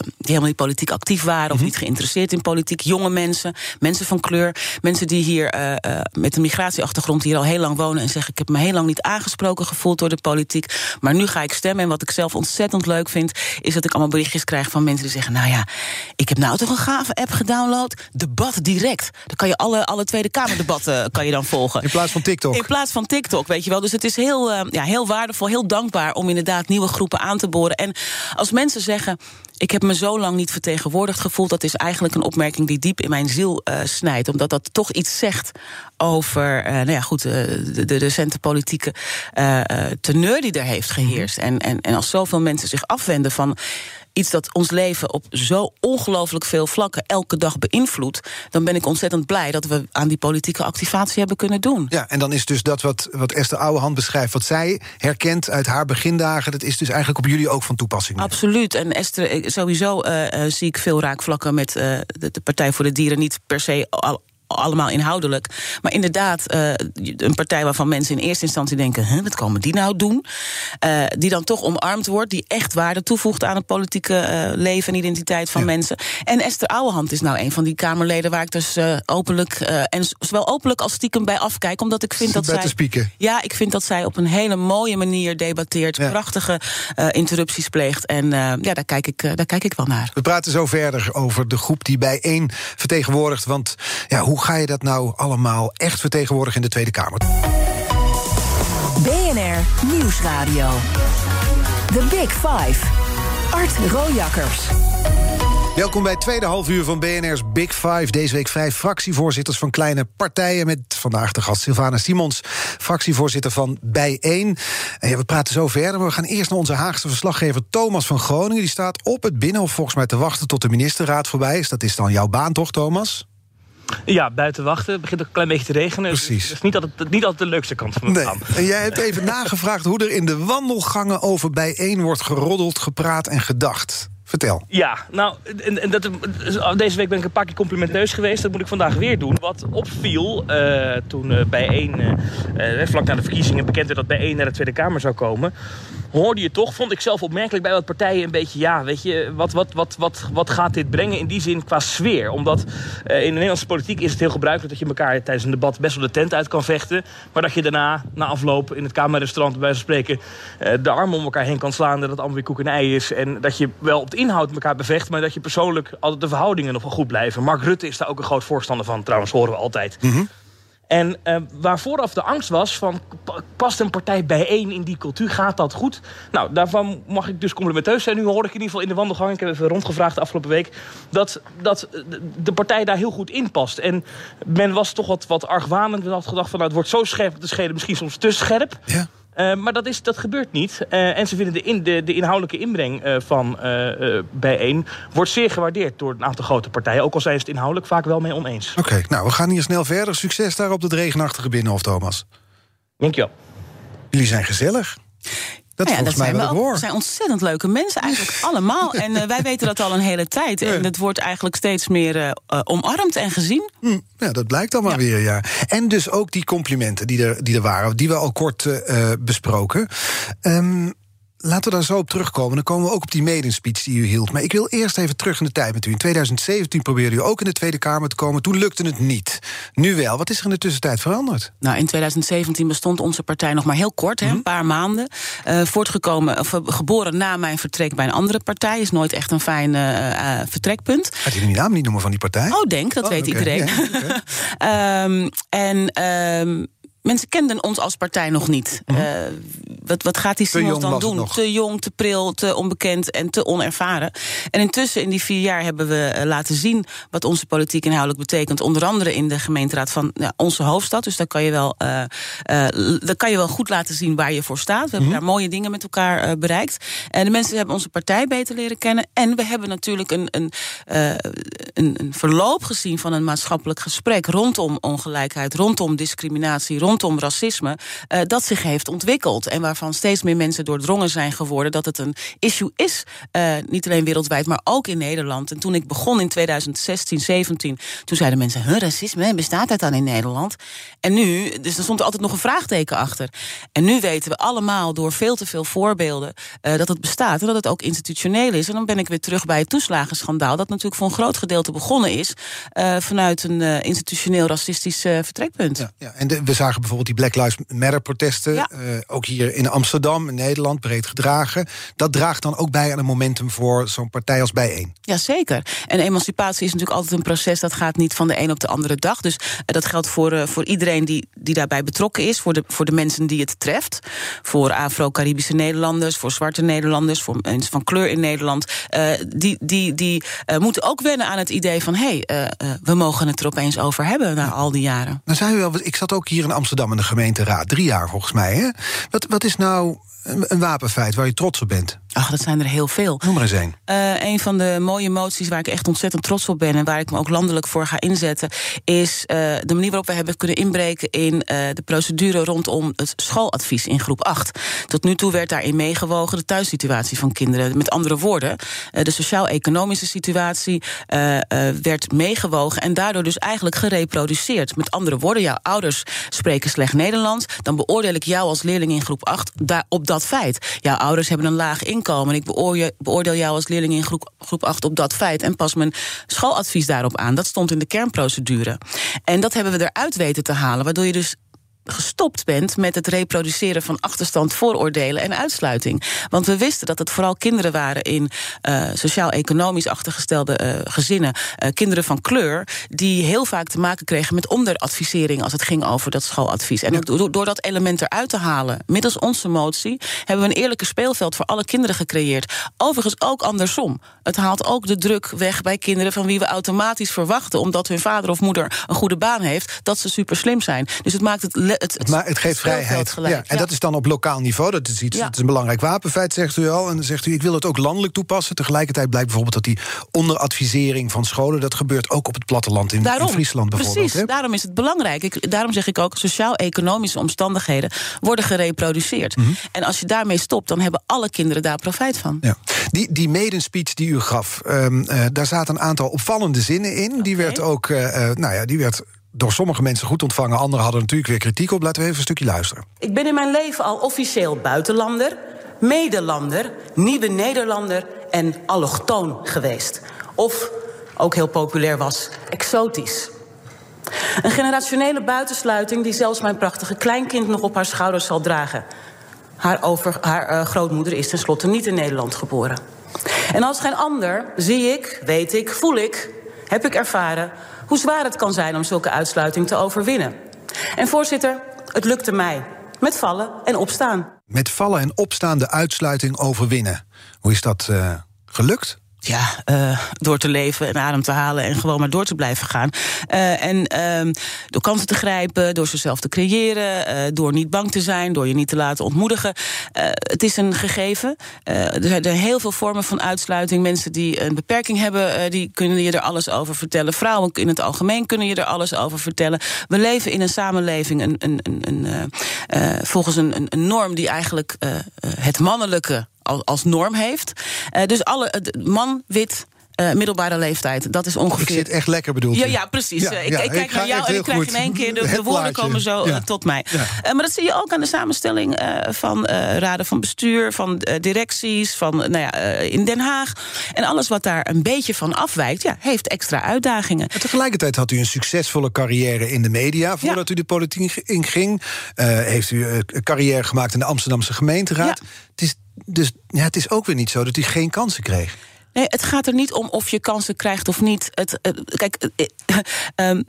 die helemaal niet politiek actief waren... of mm -hmm. niet geïnteresseerd in politiek. Jonge mensen, mensen van kleur. Mensen die hier uh, met een migratieachtergrond hier al heel lang wonen... en zeggen, ik heb me heel lang niet aangesproken gevoeld door de politiek... maar nu ga ik stemmen. En wat ik zelf ontzettend leuk vind... is dat ik allemaal berichtjes krijg van mensen die zeggen... nou ja, ik heb nou toch een gave app gedownload. Debat direct. Dan kan je alle, alle Tweede Kamerdebatten kan je dan volgen. In plaats van TikTok. In plaats van TikTok, weet je wel. Dus het is heel heel, uh, ja, heel waardevol, heel dankbaar om inderdaad nieuwe groepen aan te boren. En als mensen zeggen. Ik heb me zo lang niet vertegenwoordigd gevoeld. Dat is eigenlijk een opmerking die diep in mijn ziel uh, snijdt. Omdat dat toch iets zegt over uh, nou ja, goed, uh, de, de recente politieke teneur die er heeft geheerst. En, en, en als zoveel mensen zich afwenden van iets dat ons leven op zo ongelooflijk veel vlakken elke dag beïnvloedt, dan ben ik ontzettend blij dat we aan die politieke activatie hebben kunnen doen. Ja, en dan is dus dat wat, wat Esther Ouwehand beschrijft, wat zij herkent uit haar begindagen, dat is dus eigenlijk op jullie ook van toepassing. Absoluut. En Esther, sowieso uh, uh, zie ik veel raakvlakken met uh, de, de, Partij voor de Dieren. Niet per se al, allemaal inhoudelijk. Maar inderdaad, uh, een partij waarvan mensen in eerste instantie denken: wat komen die nou doen? Uh, die dan toch omarmd wordt, die echt waarde toevoegt aan het politieke uh, leven en identiteit van ja. mensen. En Esther Ouwehand is nou een van die Kamerleden waar ik dus openlijk, en zowel openlijk als stiekem bij afkijk, omdat ik vind dat zij. Spieken. Ja, ik vind dat zij op een hele mooie manier debatteert, ja. prachtige interrupties pleegt. En ja, daar kijk, ik, daar kijk ik wel naar. We praten zo verder over de groep die bij één vertegenwoordigt. Want ja, hoe hoe ga je dat nou allemaal echt vertegenwoordigen in de Tweede Kamer? BNR Nieuwsradio. The Big Five. Art Rojakkers. Welkom bij het tweede halfuur van BNR's Big Five. Deze week vijf fractievoorzitters van kleine partijen... met vandaag de gast Sylvana Simons, fractievoorzitter van Bijeen. En ja, we praten zo verder, maar we gaan eerst naar onze Haagse verslaggever Thomas van Groningen. Die staat op het Binnenhof volgens mij te wachten tot de ministerraad voorbij is. Dat is dan jouw baan toch, Thomas? Ja, buiten wachten. Het begint ook een klein beetje te regenen. Precies. Dus het is niet altijd, niet altijd de leukste kant van het nee. En jij hebt even nagevraagd hoe er in de wandelgangen over bijeen wordt geroddeld, gepraat en gedacht. Vertel. Ja, nou, en, en dat, deze week ben ik een paar keer complimenteus geweest. Dat moet ik vandaag weer doen. Wat opviel uh, toen uh, bijeen, uh, vlak na de verkiezingen bekend werd dat bijeen naar de Tweede Kamer zou komen hoorde je toch, vond ik zelf opmerkelijk bij wat partijen een beetje, ja, weet je, wat, wat, wat, wat, wat gaat dit brengen in die zin qua sfeer? Omdat uh, in de Nederlandse politiek is het heel gebruikelijk dat je elkaar tijdens een debat best wel de tent uit kan vechten, maar dat je daarna, na afloop in het Kamerrestaurant bij spreken, uh, de armen om elkaar heen kan slaan, dat het allemaal weer koek en ei is en dat je wel op de inhoud elkaar bevecht, maar dat je persoonlijk altijd de verhoudingen nog wel goed blijven. Mark Rutte is daar ook een groot voorstander van, trouwens horen we altijd. Mhm. En uh, waar vooraf de angst was van... past een partij bijeen in die cultuur? Gaat dat goed? Nou, daarvan mag ik dus complimenteus zijn. Nu hoor ik in ieder geval in de wandelgang... ik heb even rondgevraagd de afgelopen week... dat, dat de partij daar heel goed in past. En men was toch wat, wat argwanend. Men had gedacht van... Nou, het wordt zo scherp, de schede misschien soms te scherp. Ja. Uh, maar dat, is, dat gebeurt niet. Uh, en ze vinden de, in, de, de inhoudelijke inbreng uh, van bijeen... wordt zeer gewaardeerd door een aantal grote partijen. Ook al zijn ze het inhoudelijk vaak wel mee oneens. Oké, okay, nou, we gaan hier snel verder. Succes daar op het regenachtige Binnenhof, Thomas. Dankjewel. Jullie zijn gezellig. Dat, nou ja, dat zijn we ook. Zijn ontzettend leuke mensen, eigenlijk <laughs> allemaal. En uh, wij weten dat al een hele tijd. En het wordt eigenlijk steeds meer uh, uh, omarmd en gezien. Hm, ja, dat blijkt dan maar ja. weer, ja. En dus ook die complimenten die er, die er waren, die we al kort besproken. Um, Laten we daar zo op terugkomen. Dan komen we ook op die maiden-speech die u hield. Maar ik wil eerst even terug in de tijd met u. In 2017 probeerde u ook in de Tweede Kamer te komen. Toen lukte het niet. Nu wel. Wat is er in de tussentijd veranderd? Nou, in 2017 bestond onze partij nog maar heel kort, hè, een paar maanden. Uh, voortgekomen, of, geboren na mijn vertrek bij een andere partij. Is nooit echt een fijn uh, uh, vertrekpunt. Gaat u de naam niet noemen van die partij? Oh, denk, dat oh, weet okay. iedereen. Ja, okay. <laughs> um, en... Um, mensen kenden ons als partij nog niet. Mm -hmm. uh, wat, wat gaat die Simons dan doen? Te jong, te pril, te onbekend en te onervaren. En intussen, in die vier jaar, hebben we uh, laten zien... wat onze politiek inhoudelijk betekent. Onder andere in de gemeenteraad van ja, onze hoofdstad. Dus daar kan, je wel, uh, daar kan je wel goed laten zien waar je voor staat. We hebben mm -hmm. daar mooie dingen met elkaar bereikt. En de mensen hebben onze partij beter leren kennen. En we hebben natuurlijk een, een, een, een verloop gezien van een maatschappelijk gesprek... rondom ongelijkheid, rondom discriminatie... rondom racisme, dat zich heeft ontwikkeld. En waarvan steeds meer mensen doordrongen zijn geworden dat het een issue is. Uh, niet alleen wereldwijd, maar ook in Nederland. En toen ik begon in 2016, 17, toen zeiden mensen: huh, racisme, bestaat dat dan in Nederland? En nu, dus er stond altijd nog een vraagteken achter. En nu weten we allemaal door veel te veel voorbeelden uh, dat het bestaat en dat het ook institutioneel is. En dan ben ik weer terug bij het toeslagenschandaal, dat natuurlijk voor een groot gedeelte begonnen is vanuit een institutioneel racistisch vertrekpunt. Ja. En we zagen bijvoorbeeld die Black Lives Matter protesten, ja. ook hier in Amsterdam, in Nederland, breed gedragen. Dat draagt dan ook bij aan een momentum voor zo'n partij als Bijeen. Jazeker. En emancipatie is natuurlijk altijd een proces... dat gaat niet van de een op de andere dag. Dus uh, dat geldt voor, uh, voor iedereen die, die daarbij betrokken is. Voor de, voor de mensen die het treft. Voor Afro-Caribische Nederlanders, voor zwarte Nederlanders... voor mensen van kleur in Nederland. Die die, die moeten ook wennen aan het idee van... hé, hey, we mogen het er opeens over hebben na al die jaren. Dan zijn we wel, ik zat ook hier in Amsterdam in de gemeenteraad. Drie jaar volgens mij, hè? Wat, wat is nou een wapenfeit waar je trots op bent? Ach, dat zijn er heel veel. Noem maar eens een. Uh, een van de mooie moties waar ik echt ontzettend trots op ben... en waar ik me ook landelijk voor ga inzetten... is uh, de manier waarop we hebben kunnen inbreken... in uh, de procedure rondom het schooladvies in groep 8. Tot nu toe werd daarin meegewogen de thuissituatie van kinderen. Met andere woorden, de sociaal-economische situatie werd meegewogen... en daardoor dus eigenlijk gereproduceerd. Met andere woorden, jouw ouders spreken slecht Nederlands... dan beoordeel ik jou als leerling in groep 8 daar, op dat feit. Jouw ouders hebben een laag inkomen. Ik beoordeel, beoordeel jou als leerling in groep, groep 8 op dat feit... en pas mijn schooladvies daarop aan. Dat stond in de kernprocedure. En dat hebben we eruit weten te halen, waardoor je dus gestopt bent met het reproduceren van achterstand, vooroordelen en uitsluiting. Want we wisten dat het vooral kinderen waren in uh, sociaal-economisch achtergestelde uh, gezinnen, uh, kinderen van kleur, die heel vaak te maken kregen met onderadvisering als het ging over dat schooladvies. En door, door dat element eruit te halen, middels onze motie, hebben we een eerlijke speelveld voor alle kinderen gecreëerd. Overigens ook andersom. Het haalt ook de druk weg bij kinderen van wie we automatisch verwachten, omdat hun vader of moeder een goede baan heeft, dat ze super slim zijn. Dus het maakt het. Het, het maar het geeft vrijheid. Gelijk. Ja, en ja. dat is dan op lokaal niveau. Dat is iets. Ja. Is een belangrijk wapenfeit, zegt u al. En dan zegt u, ik wil het ook landelijk toepassen. Tegelijkertijd blijkt bijvoorbeeld dat die onderadvisering van scholen, dat gebeurt ook op het platteland in, daarom, in Friesland bijvoorbeeld. Precies, hè? daarom is het belangrijk. Ik, daarom zeg ik ook, sociaal-economische omstandigheden worden gereproduceerd. Mm -hmm. En als je daarmee stopt, dan hebben alle kinderen daar profijt van. Ja. Die, die maiden speech die u gaf, um, uh, daar zaten een aantal opvallende zinnen in. Okay. Die werd ook, uh, uh, nou ja, die werd door sommige mensen goed ontvangen. Anderen hadden natuurlijk weer kritiek op. Laten we even een stukje luisteren. Ik ben in mijn leven al officieel buitenlander, medelander, nieuwe Nederlander en allochtoon geweest. Of, ook heel populair was, exotisch. Een generationele buitensluiting die zelfs mijn prachtige kleinkind nog op haar schouders zal dragen. Haar, over, haar uh, grootmoeder is tenslotte niet in Nederland geboren. En als geen ander zie ik, weet ik, voel ik, heb ik ervaren hoe zwaar het kan zijn om zulke uitsluiting te overwinnen. En voorzitter, het lukte mij. Met vallen en opstaan. Met vallen en opstaan de uitsluiting overwinnen. Hoe is dat uh, gelukt? Ja, uh, door te leven en adem te halen en gewoon maar door te blijven gaan. Uh, en uh, door kansen te grijpen, door zichzelf te creëren, uh, door niet bang te zijn, door je niet te laten ontmoedigen. het is een gegeven. er zijn heel veel vormen van uitsluiting. Mensen die een beperking hebben, die kunnen je er alles over vertellen. Vrouwen in het algemeen kunnen je er alles over vertellen. We leven in een samenleving een, een, een, volgens een, norm die eigenlijk het mannelijke als norm heeft. Uh, dus alle, man, wit, uh, middelbare leeftijd. Dat is ongeveer. Ik zit echt lekker bedoeld. Ja, ja precies. Ja, ik, ja, ik, kijk ik naar jou en ik krijg in één keer de, de woorden komen zo ja. tot mij. Uh, maar dat zie je ook aan de samenstelling van raden van bestuur, van directies, van nou ja, in Den Haag. En alles wat daar een beetje van afwijkt, ja, heeft extra uitdagingen. Maar tegelijkertijd had u een succesvolle carrière in de media voordat u de politiek inging. heeft u een carrière gemaakt in de Amsterdamse gemeenteraad. Het is dus ja, het is ook weer niet zo dat hij geen kansen kreeg. Nee, het gaat er niet om of je kansen krijgt of niet. Het, het kijk, um,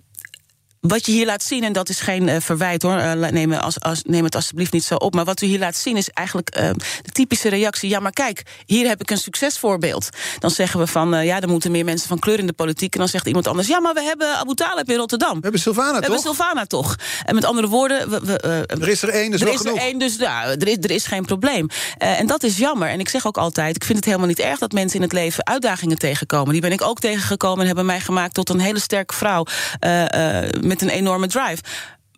wat je hier laat zien, en dat is geen uh, verwijt hoor, uh, neem, als, als, neem het alsjeblieft niet zo op. Maar wat u hier laat zien is eigenlijk uh, de typische reactie. Ja, maar kijk, hier heb ik een succesvoorbeeld. Dan zeggen we van ja, er moeten meer mensen van kleur in de politiek. En dan zegt iemand anders, ja, maar we hebben Abu Talib in Rotterdam. We hebben Sylvana we toch? We hebben Sylvana toch. En met andere woorden, we, we, er is er één, dus er is genoeg. er één, dus ja, er is, er is geen probleem. en dat is jammer. En ik zeg ook altijd, ik vind het helemaal niet erg dat mensen in het leven uitdagingen tegenkomen. Die ben ik ook tegengekomen en hebben mij gemaakt tot een hele sterke vrouw met een enorme drive.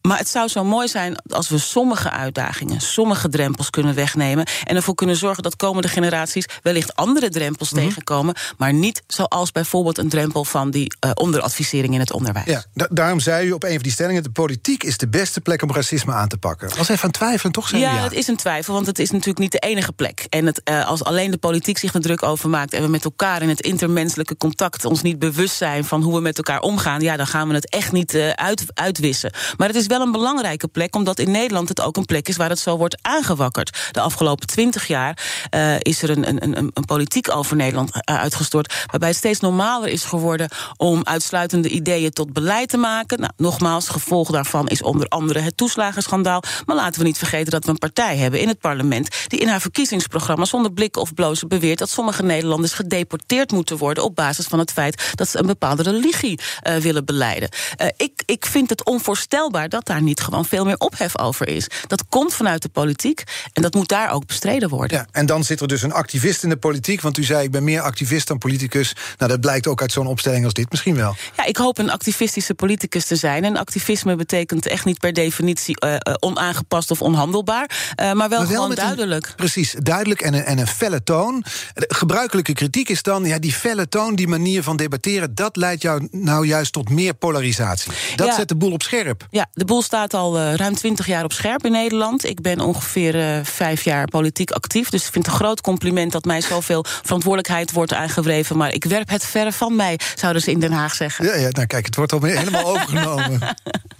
Maar het zou zo mooi zijn als we sommige uitdagingen, sommige drempels kunnen wegnemen. En ervoor kunnen zorgen dat komende generaties wellicht andere drempels mm -hmm. tegenkomen. Maar niet zoals bijvoorbeeld een drempel van die uh, onderadvisering in het onderwijs. Ja, da daarom zei u op een van die stellingen: de politiek is de beste plek om racisme aan te pakken. Als even aan twijfelen, toch? Zijn ja, ja, het is een twijfel, want het is natuurlijk niet de enige plek. En het, uh, als alleen de politiek zich er druk over maakt en we met elkaar in het intermenselijke contact ons niet bewust zijn van hoe we met elkaar omgaan, ja, dan gaan we het echt niet uh, uit, uitwissen. Maar het is wel een belangrijke plek, omdat in Nederland het ook een plek is waar het zo wordt aangewakkerd. De afgelopen twintig jaar uh, is er een, een, een, een politiek over Nederland uh, uitgestort, waarbij het steeds normaler is geworden om uitsluitende ideeën tot beleid te maken. Nou, nogmaals, gevolg daarvan is onder andere het toeslagenschandaal. Maar laten we niet vergeten dat we een partij hebben in het parlement die in haar verkiezingsprogramma zonder blikken of blozen beweert dat sommige Nederlanders gedeporteerd moeten worden op basis van het feit dat ze een bepaalde religie uh, willen beleiden. ik, ik vind het onvoorstelbaar dat daar niet gewoon veel meer ophef over is. Dat komt vanuit de politiek en dat moet daar ook bestreden worden. Ja, en dan zit er dus een activist in de politiek, want u zei ik ben meer activist dan politicus. Nou, dat blijkt ook uit zo'n opstelling als dit misschien wel. Ja, ik hoop een activistische politicus te zijn. En activisme betekent echt niet per definitie uh, onaangepast of onhandelbaar, uh, maar wel, maar wel gewoon duidelijk. Een, precies, duidelijk en een, en een felle toon. De gebruikelijke kritiek is dan, ja, die felle toon, die manier van debatteren, dat leidt jou nou juist tot meer polarisatie. Dat ja. zet de boel op scherp. Ja, de boel staat al ruim twintig jaar op scherp in Nederland. Ik ben ongeveer vijf jaar politiek actief. Dus ik vind het een groot compliment dat mij zoveel verantwoordelijkheid wordt aangewreven. Maar ik werp het verre van mij, zouden ze in Den Haag zeggen. Ja, ja nou kijk, het wordt al helemaal <laughs> overgenomen.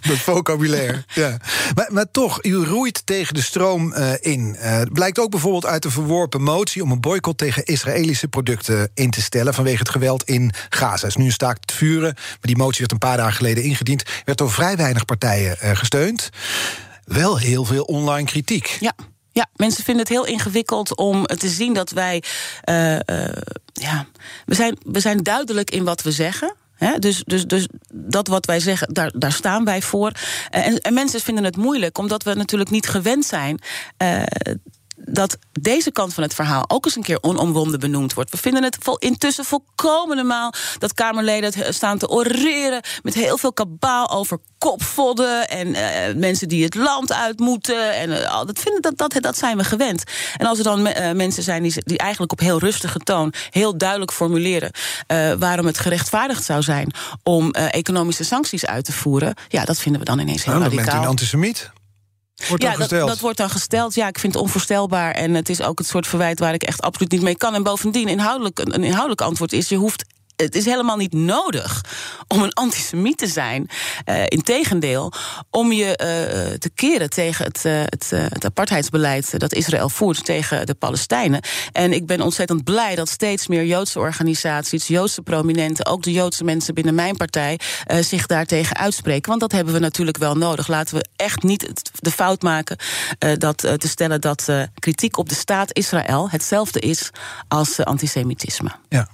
Dat vocabulaire. Ja. Maar, maar toch, u roeit tegen de stroom in. blijkt ook bijvoorbeeld uit de verworpen motie om een boycott tegen Israëlische producten in te stellen vanwege het geweld in Gaza. is nu een staakt het vuren, maar die motie werd een paar dagen geleden ingediend. Werd door vrij weinig partijen gesteund. Wel heel veel online kritiek. Ja. Ja, mensen vinden het heel ingewikkeld om te zien dat wij. Uh, uh, ja, we zijn, we zijn duidelijk in wat we zeggen. dus, dus, dus dat wat wij zeggen, daar, daar staan wij voor. En, mensen vinden het moeilijk, omdat we natuurlijk niet gewend zijn dat deze kant van het verhaal ook eens een keer onomwonden benoemd wordt. We vinden het vol, intussen volkomen normaal dat Kamerleden staan te oreren met heel veel kabaal over kopvodden en uh, mensen die het land uit moeten. En uh, dat, vinden, dat, dat, dat zijn we gewend. En als er dan uh, mensen zijn die, die eigenlijk op heel rustige toon heel duidelijk formuleren waarom het gerechtvaardigd zou zijn om economische sancties uit te voeren, ja, dat vinden we dan ineens heel nou, radicaal. Dan bent u een antisemiet? Wordt ja, dat, dat, wordt dan gesteld. Ja, ik vind het onvoorstelbaar. En het is ook het soort verwijt waar ik echt absoluut niet mee kan. En bovendien, inhoudelijk, een inhoudelijk antwoord is: je hoeft het is helemaal niet nodig om een antisemiet te zijn. Uh, Integendeel, om je uh, te keren tegen het, uh, het, het apartheidsbeleid dat Israël voert tegen de Palestijnen. En ik ben ontzettend blij dat steeds meer Joodse organisaties, Joodse prominenten, ook de Joodse mensen binnen mijn partij, zich daartegen uitspreken. Want dat hebben we natuurlijk wel nodig. Laten we echt niet de fout maken dat, te stellen dat kritiek op de staat Israël hetzelfde is als antisemitisme. Ja.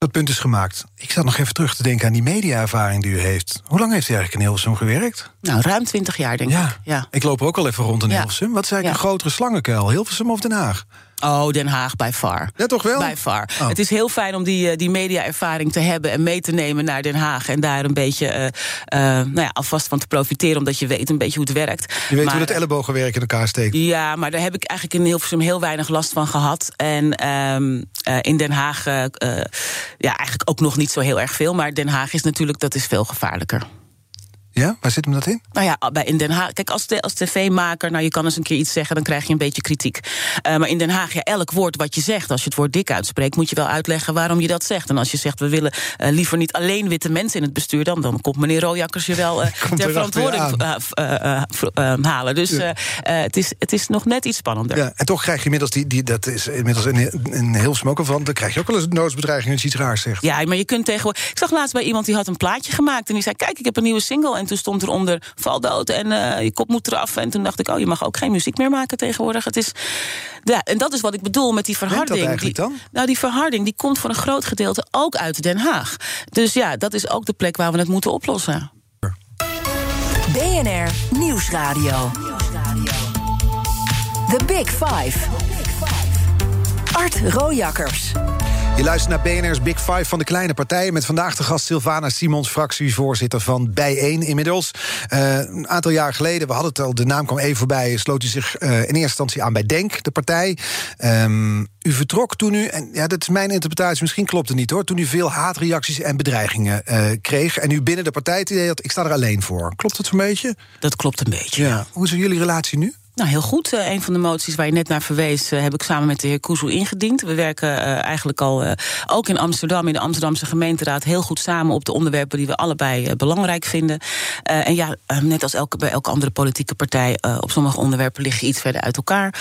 Dat punt is gemaakt. Ik zat nog even terug te denken aan die mediaervaring die u heeft. Hoe lang heeft u eigenlijk in Hilversum gewerkt? Nou, ruim twintig jaar, denk ja. ik. Ja. Ik loop ook al even rond in Hilversum. Wat is eigenlijk een grotere slangenkuil? Hilversum of Den Haag? Oh, Den Haag, bij far. Ja, toch wel? Bij far. Oh. Het is heel fijn om die, die media-ervaring te hebben en mee te nemen naar Den Haag. En daar een beetje uh, uh, nou ja, alvast van te profiteren, omdat je weet een beetje hoe het werkt. Je weet maar, hoe het ellebogenwerk in elkaar steekt. Ja, maar daar heb ik eigenlijk in Hilversum heel weinig last van gehad. En um, uh, in Den Haag, ja, eigenlijk ook nog niet zo heel erg veel. Maar Den Haag is natuurlijk, dat is veel gevaarlijker. Ja, waar zit hem dat in? Nou ja, bij in Den Haag. Kijk, als, de, als tv-maker, nou je kan eens een keer iets zeggen, dan krijg je een beetje kritiek. Uh, maar in Den Haag, ja, elk woord wat je zegt, als je het woord dik uitspreekt, moet je wel uitleggen waarom je dat zegt. En als je zegt, we willen uh, liever niet alleen witte mensen in het bestuur, dan, dan komt meneer Rojakkers je wel <laughs> uh, ter verantwoording halen. Dus ja. het, is, het is nog net iets spannender. Ja, en toch krijg je inmiddels, die, die, dat is inmiddels een, een heel smoker van, dan krijg je ook wel eens een noodsbedreiging als je iets raars zegt. Ja, maar je kunt tegenwoordig. Ik zag laatst bij iemand die had een plaatje gemaakt en die zei: Kijk, ik heb een nieuwe single. En toen stond eronder val dood en uh, je kop moet eraf. En toen dacht ik, oh, je mag ook geen muziek meer maken tegenwoordig. Het is, ja, en dat is wat ik bedoel met die verharding. Die, dan? Nou, die verharding die komt voor een groot gedeelte ook uit Den Haag. Dus ja, dat is ook de plek waar we het moeten oplossen. BNR Nieuwsradio. The Big Five. Art Rojakkers. Je luistert naar BNR's Big Five van de kleine partijen... met vandaag de gast Sylvana Simons, fractievoorzitter van Bijeen inmiddels. Uh, een aantal jaar geleden, we hadden het al, de naam kwam even voorbij... sloot u zich uh, in eerste instantie aan bij DENK, de partij. Um, u vertrok toen u, en ja, dat is mijn interpretatie, misschien klopt het niet hoor... toen u veel haatreacties en bedreigingen uh, kreeg... en u binnen de partij het idee had, ik sta er alleen voor. Klopt dat zo'n beetje? Dat klopt een beetje, ja. ja. Hoe is jullie relatie nu? Nou, heel goed. Uh, een van de moties waar je net naar verwees, uh, heb ik samen met de heer Koezel ingediend. We werken uh, eigenlijk al ook in Amsterdam, in de Amsterdamse gemeenteraad, heel goed samen op de onderwerpen die we allebei belangrijk vinden. en ja, net als elke, bij elke andere politieke partij, op sommige onderwerpen liggen iets verder uit elkaar.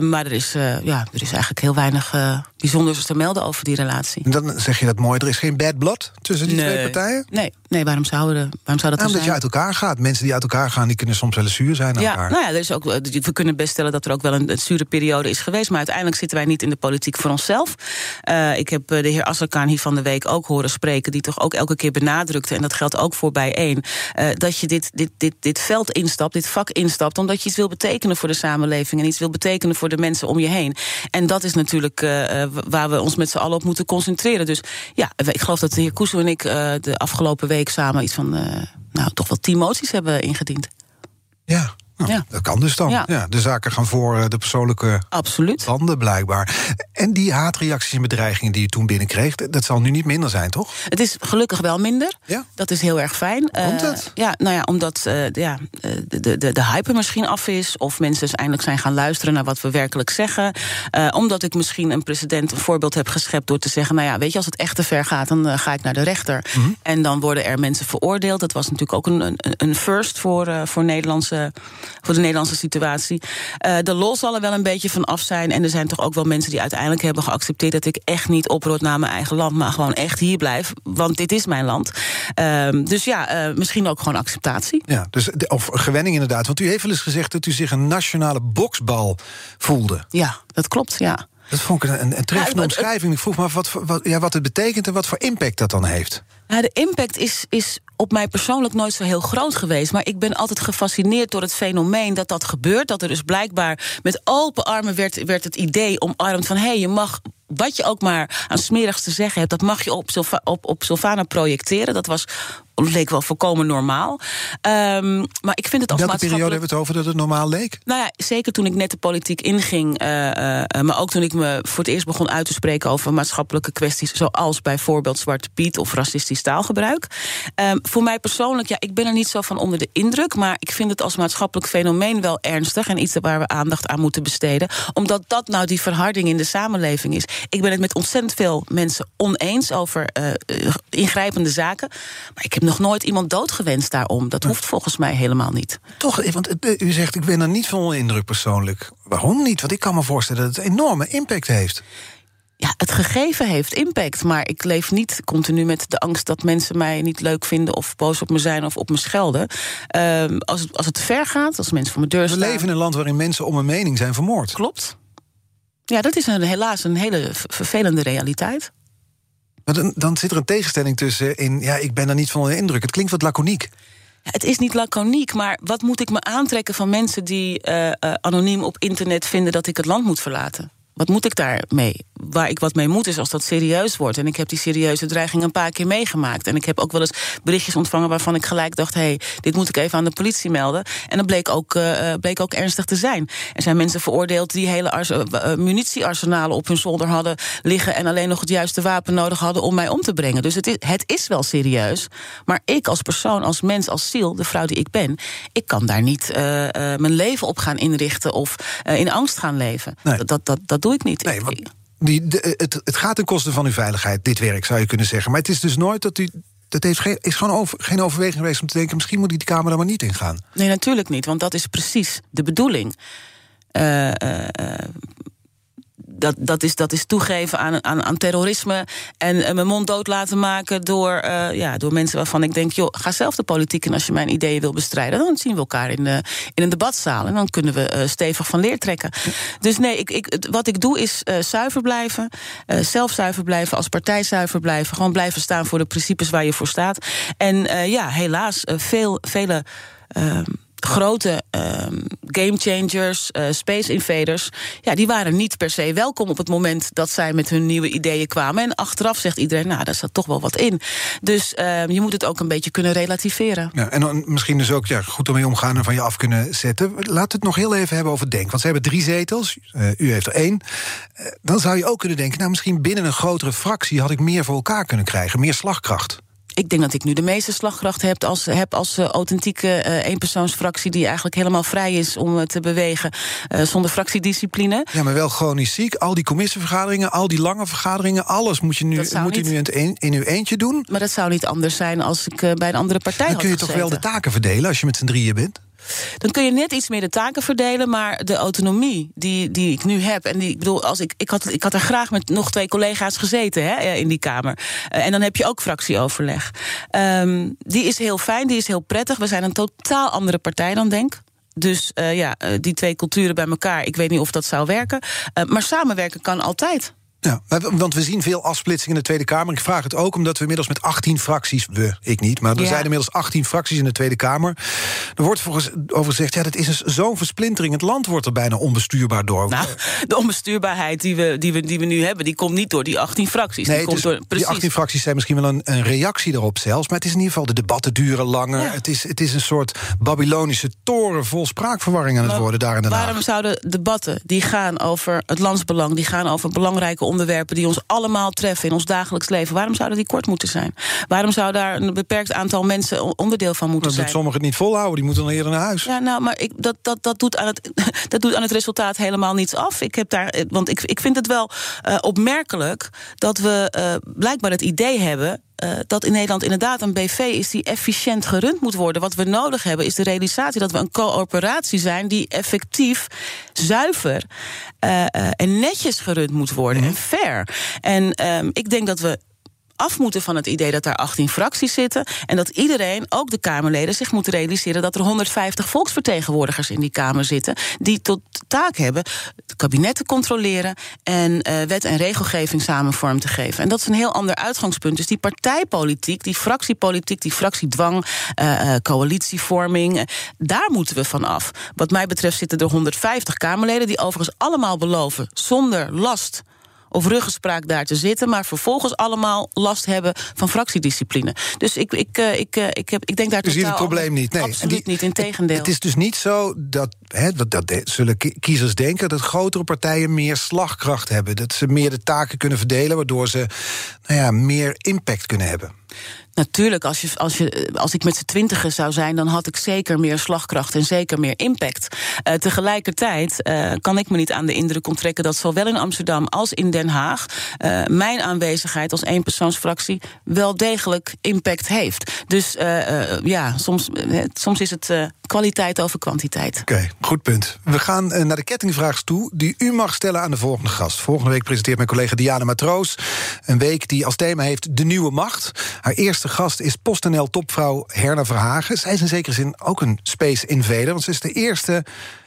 maar er is, ja, er is eigenlijk heel weinig bijzonders te melden over die relatie. Dan zeg je dat mooi, er is geen bad blood tussen die nee. twee partijen? Nee, nee waarom, zou, er, waarom zou dat nou, zijn? Omdat je uit elkaar gaat. Mensen die uit elkaar gaan, die kunnen soms wel zuur zijn aan ja, elkaar. Nou ja, er is ook, we kunnen best stellen dat er ook wel een, zure periode is geweest. Maar uiteindelijk zitten wij niet in de politiek voor onszelf. Uh, ik heb de heer Asselkaan hier van de week ook horen spreken... die toch ook elke keer benadrukte, en dat geldt ook voor bijeen... Uh, dat je dit, dit, dit, dit veld instapt, dit vak instapt... omdat je iets wil betekenen voor de samenleving... en iets wil betekenen voor de mensen om je heen. En dat is natuurlijk waar we ons met z'n allen op moeten concentreren. Dus ja, ik geloof dat de heer Koesel en ik de afgelopen week samen... iets van, nou, toch wel tien moties hebben ingediend. Ja, Nou, Ja. Dat kan dus dan. Ja. Ja. de zaken gaan voor eh, de persoonlijke Absoluut. banden, blijkbaar. En die haatreacties en bedreigingen die je toen binnenkreeg... dat zal nu niet minder zijn, toch? Het is gelukkig wel minder. Ja? Dat is heel erg fijn. Komt Eh, het? ja, nou ja, omdat eh, ja, eh, de, de, de hype misschien af is. Of mensen dus eindelijk zijn gaan luisteren naar wat we werkelijk zeggen. Eh, omdat ik misschien een president een voorbeeld heb geschept door te zeggen: Nou ja, weet je, als het echt te ver gaat, dan eh, ga ik naar de rechter. Mhm. En dan worden er mensen veroordeeld. Dat was natuurlijk ook een, een, een first voor, eh, voor, Nederlandse, voor de Nederlandse situatie. Eh, de lol zal er wel een beetje van af zijn. En er zijn toch ook wel mensen die uiteindelijk hebben geaccepteerd dat ik echt niet oprood naar mijn eigen land, maar gewoon echt hier blijf. Want dit is mijn land. Ehm, dus ja, eh, misschien ook gewoon acceptatie. Ja, dus, of gewenning inderdaad. Want u heeft wel eens gezegd dat u zich een nationale boksbal voelde. Ja, dat klopt, ja. Dat vond ik een, een, treffende Ja, omschrijving. Ik vroeg me af wat, wat, ja, wat het betekent en wat voor impact dat dan heeft. Ja, de impact is, is op mij persoonlijk nooit zo heel groot geweest. Maar ik ben altijd gefascineerd door het fenomeen dat dat gebeurt. Dat er dus blijkbaar met open armen werd, werd het idee omarmd van... hé, hey, je mag wat je ook maar aan smerigs te zeggen hebt... dat mag je op, Silva- op, op projecteren. Dat was, leek wel volkomen normaal. Ehm, maar ik vind het In als welke periode hebben we het over dat het normaal leek? Nou ja, zeker toen ik net de politiek inging, eh, eh, maar ook toen ik me voor het eerst begon uit te spreken over maatschappelijke kwesties, zoals bijvoorbeeld Zwarte Piet of racistisch taalgebruik. Ehm, voor mij persoonlijk, ja, ik ben er niet zo van onder de indruk, maar ik vind het als maatschappelijk fenomeen wel ernstig en iets waar we aandacht aan moeten besteden, omdat dat nou die verharding in de samenleving is. Ik ben het met ontzettend veel mensen oneens over eh, ingrijpende zaken, maar ik heb nog nooit iemand doodgewenst daarom. Dat hoeft volgens mij helemaal niet. Toch, eh, want eh, u zegt ik ben er niet van onder indruk persoonlijk. Waarom niet? Want ik kan me voorstellen dat het enorme impact heeft. Ja, het gegeven heeft impact, maar ik leef niet continu met de angst dat mensen mij niet leuk vinden of boos op me zijn of op me schelden. Ehm, als, het, als het te ver gaat, als mensen voor mijn deur We staan. leven in een land waarin mensen om een mening zijn vermoord. Klopt. Ja, dat is een, helaas een hele vervelende realiteit. Maar dan, dan zit er een tegenstelling tussen in... ja, ik ben er niet van onder indruk. Het klinkt wat laconiek. Het is niet laconiek, maar wat moet ik me aantrekken van mensen die eh, eh, anoniem op internet vinden dat ik het land moet verlaten? Wat moet ik daarmee? Waar ik wat mee moet is als dat serieus wordt. En ik heb die serieuze dreiging een paar keer meegemaakt. En ik heb ook wel eens berichtjes ontvangen waarvan ik gelijk dacht: hé, hey, dit moet ik even aan de politie melden. En dat bleek ook, eh, eh, bleek ook ernstig te zijn. Er zijn mensen veroordeeld die hele eh, munitiearsenalen op hun zolder hadden liggen. en alleen nog het juiste wapen nodig hadden om mij om te brengen. Dus het is, het is wel serieus. Maar ik als persoon, als mens, als ziel, de vrouw die ik ben, ik kan daar niet mijn leven op gaan inrichten of in angst gaan leven. Nee. Dat, dat, dat, dat doe ik niet. Nee, want die, de- het, het gaat ten koste van uw veiligheid, dit werk, zou je kunnen zeggen. Maar het is dus nooit dat u... Dat heeft geen, is gewoon over, geen overweging geweest om te denken... misschien moet die de Kamer er maar niet in gaan. Nee, natuurlijk niet, want dat is precies de bedoeling. Eh, dat, dat, is, dat is toegeven aan, aan, aan terrorisme en eh, mijn mond dood laten maken door, eh, ja, door mensen waarvan ik denk: joh, ga zelf de politiek in als je mijn ideeën wil bestrijden. Dan zien we elkaar in, de, in een debatzaal en dan kunnen we eh, stevig van leer trekken. Dus nee, ik, ik, wat ik doe is eh, zuiver blijven, eh, zelf zuiver blijven, als partij zuiver blijven, gewoon blijven staan voor de principes waar je voor staat. En eh, ja, helaas, eh, veel, vele. Grote ehm, game changers, eh, space invaders, ja, die waren niet per se welkom op het moment dat zij met hun nieuwe ideeën kwamen. En achteraf zegt iedereen, nou, daar zat toch wel wat in. Dus ehm, je moet het ook een beetje kunnen relativeren. Ja, en dan misschien dus ook ja, goed ermee omgaan en van je af kunnen zetten. We het nog heel even hebben over Denk. Want ze hebben drie zetels, eh, u heeft er één. Eh, dan zou je ook kunnen denken, nou misschien binnen een grotere fractie... had ik meer voor elkaar kunnen krijgen, meer slagkracht. Ik denk dat ik nu de meeste slagkracht heb als, heb als eh, authentieke eh, eenpersoonsfractie... die eigenlijk helemaal vrij is om eh, te bewegen zonder fractiediscipline. Ja, maar wel chronisch ziek. Al die commissievergaderingen, al die lange vergaderingen... alles moet, je nu, moet niet. nu in, het een- in uw eentje doen. Maar dat zou niet anders zijn als ik bij een andere partij Dan had kun je toch wel de taken verdelen als je met z'n drieën bent? Dan kun je net iets meer de taken verdelen, maar de autonomie die, die ik nu heb. En die, ik bedoel, als ik, ik, had, ik had er graag met nog twee collega's gezeten hè, in die Kamer. Eh, en dan heb je ook fractieoverleg. Ehm, die is heel fijn, die is heel prettig. We zijn een totaal andere partij dan denk. Dus eh, ja, eh, die twee culturen bij elkaar, ik weet niet of dat zou werken. Maar samenwerken kan altijd. Ja, want we zien veel afsplitsing in de Tweede Kamer. Ik vraag het ook omdat we inmiddels met 18 fracties... we, ik niet, maar er zijn inmiddels 18 fracties in de Tweede Kamer. Er wordt volgens over gezegd, ja, dat is zo'n versplintering. Het land wordt er bijna onbestuurbaar door. Nou, de onbestuurbaarheid die we, die, we, die we nu hebben... die komt niet door die 18 fracties. Nee, die, komt door, die 18 fracties zijn misschien wel een, een, reactie erop zelfs... maar het is in ieder geval, de debatten duren langer. Het, is, het is een soort Babylonische toren vol spraakverwarring aan het worden daar in Den Waarom zouden debatten die gaan over het landsbelang... die gaan over belangrijke onderwerpen die ons allemaal treffen in ons dagelijks leven. Waarom zouden die kort moeten zijn? Waarom zou daar een beperkt aantal mensen onderdeel van moeten zijn? Dat sommigen het niet volhouden, die moeten dan eerder naar huis. Ja, nou, maar ik, dat, dat, dat, doet aan het, <laughs> dat doet aan het resultaat helemaal niets af. Ik heb daar, want ik, ik vind het wel uh, opmerkelijk dat we uh, blijkbaar het idee hebben uh, dat in Nederland inderdaad een BV is die efficiënt gerund moet worden. Wat we nodig hebben is de realisatie dat we een coöperatie zijn die effectief, zuiver uh, uh, en netjes gerund moet worden mm -hmm. en fair. En um, ik denk dat we af moeten van het idee dat daar 18 fracties zitten. En dat iedereen, ook de Kamerleden, zich moet realiseren dat er 150 volksvertegenwoordigers in die Kamer zitten. die tot taak hebben het kabinet te controleren en uh, wet en regelgeving samen vorm te geven. En dat is een heel ander uitgangspunt. Dus die partijpolitiek, die fractiepolitiek, die fractiedwang, uh, coalitievorming, uh, daar moeten we van af. Wat mij betreft zitten er 150 Kamerleden die overigens allemaal beloven zonder last of ruggenspraak daar te zitten, maar vervolgens allemaal last hebben van fractiediscipline. Dus ik, ik, ik, ik, heb, ik denk daar Je ziet het probleem niet. Nee, absoluut die, niet, in tegendeel. Het is dus niet zo dat, hè, dat, dat zullen kiezers denken, dat grotere partijen meer slagkracht hebben. Dat ze meer de taken kunnen verdelen, waardoor ze nou ja, meer impact kunnen hebben. Natuurlijk, als, je, als, je, als ik met z'n twintigen zou zijn, dan had ik zeker meer slagkracht en zeker meer impact. Uh, tegelijkertijd uh, kan ik me niet aan de indruk onttrekken dat zowel in Amsterdam als in Den Haag uh, mijn aanwezigheid als eenpersoonsfractie wel degelijk impact heeft. Dus ja, soms, soms is het kwaliteit over kwantiteit. Oké, okay, goed punt. We gaan naar de kettingvraag toe, die u mag stellen aan de volgende gast. Volgende week presenteert mijn collega Diana Matroos een week die als thema heeft De Nieuwe Macht. Haar eerste gast is PostNL-topvrouw Herna Verhagen. Zij is in zekere zin ook een space invader, want ze is de eerste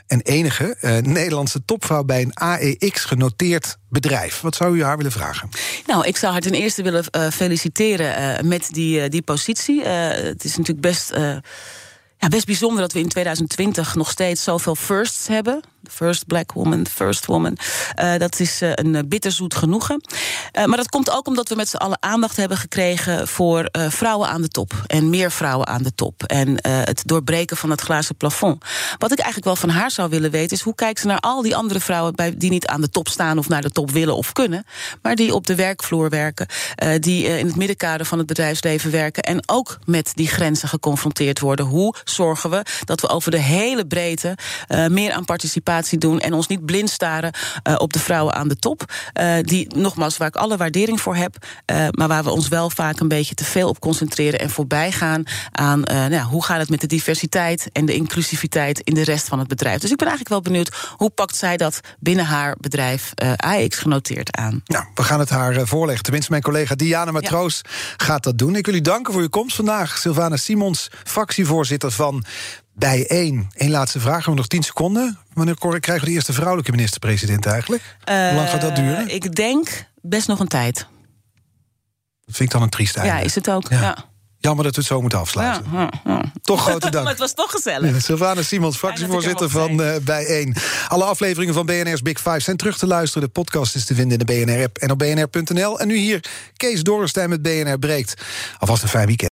en enige uh, Nederlandse topvrouw bij een AEX genoteerd bedrijf. Wat zou u haar willen vragen? Nou, ik zou haar ten eerste willen uh, feliciteren uh, met die, die positie. het is natuurlijk best. Ja, best bijzonder dat we in 2020 nog steeds zoveel firsts hebben. First black woman, first woman. Uh, dat is uh, een bitterzoet genoegen. Maar dat komt ook omdat we met z'n allen aandacht hebben gekregen voor vrouwen aan de top. En meer vrouwen aan de top. En het doorbreken van het glazen plafond. Wat ik eigenlijk wel van haar zou willen weten is hoe kijkt ze naar al die andere vrouwen bij, die niet aan de top staan of naar de top willen of kunnen. Maar die op de werkvloer werken. die in het middenkader van het bedrijfsleven werken. En ook met die grenzen geconfronteerd worden. Hoe zorgen we dat we over de hele breedte meer aan participatie doen en ons niet blind staren uh, op de vrouwen aan de top. Uh, die, nogmaals, waar ik alle waardering voor heb, maar waar we ons wel vaak een beetje te veel op concentreren en voorbij gaan aan nou, hoe gaat het met de diversiteit en de inclusiviteit in de rest van het bedrijf. Dus ik ben eigenlijk wel benieuwd hoe pakt zij dat binnen haar bedrijf AX genoteerd aan. Nou, we gaan het haar voorleggen. Tenminste, mijn collega Diana Matroos ja. gaat dat doen. Ik wil u danken voor uw komst vandaag. Sylvana Simons, fractievoorzitter van bij één. Eén laatste vraag, we hebben nog tien seconden. Wanneer krijgen we de eerste vrouwelijke minister-president eigenlijk? Uh, Hoe lang gaat dat duren? Ik denk best nog een tijd. Dat vind ik dan een triest einde. Ja, is het ook. Ja. ja. Jammer dat we het zo moeten afsluiten. Ja, ja, toch <laughs> grote dank. maar het was toch gezellig. Sylvana Simons, fractievoorzitter van uh, Bij1. Alle afleveringen van BNR's Big Five zijn terug te luisteren. De podcast is te vinden in de BNR-app en op bnr.nl. En nu hier Kees Dorrestein met BNR Breekt. Alvast een fijn weekend.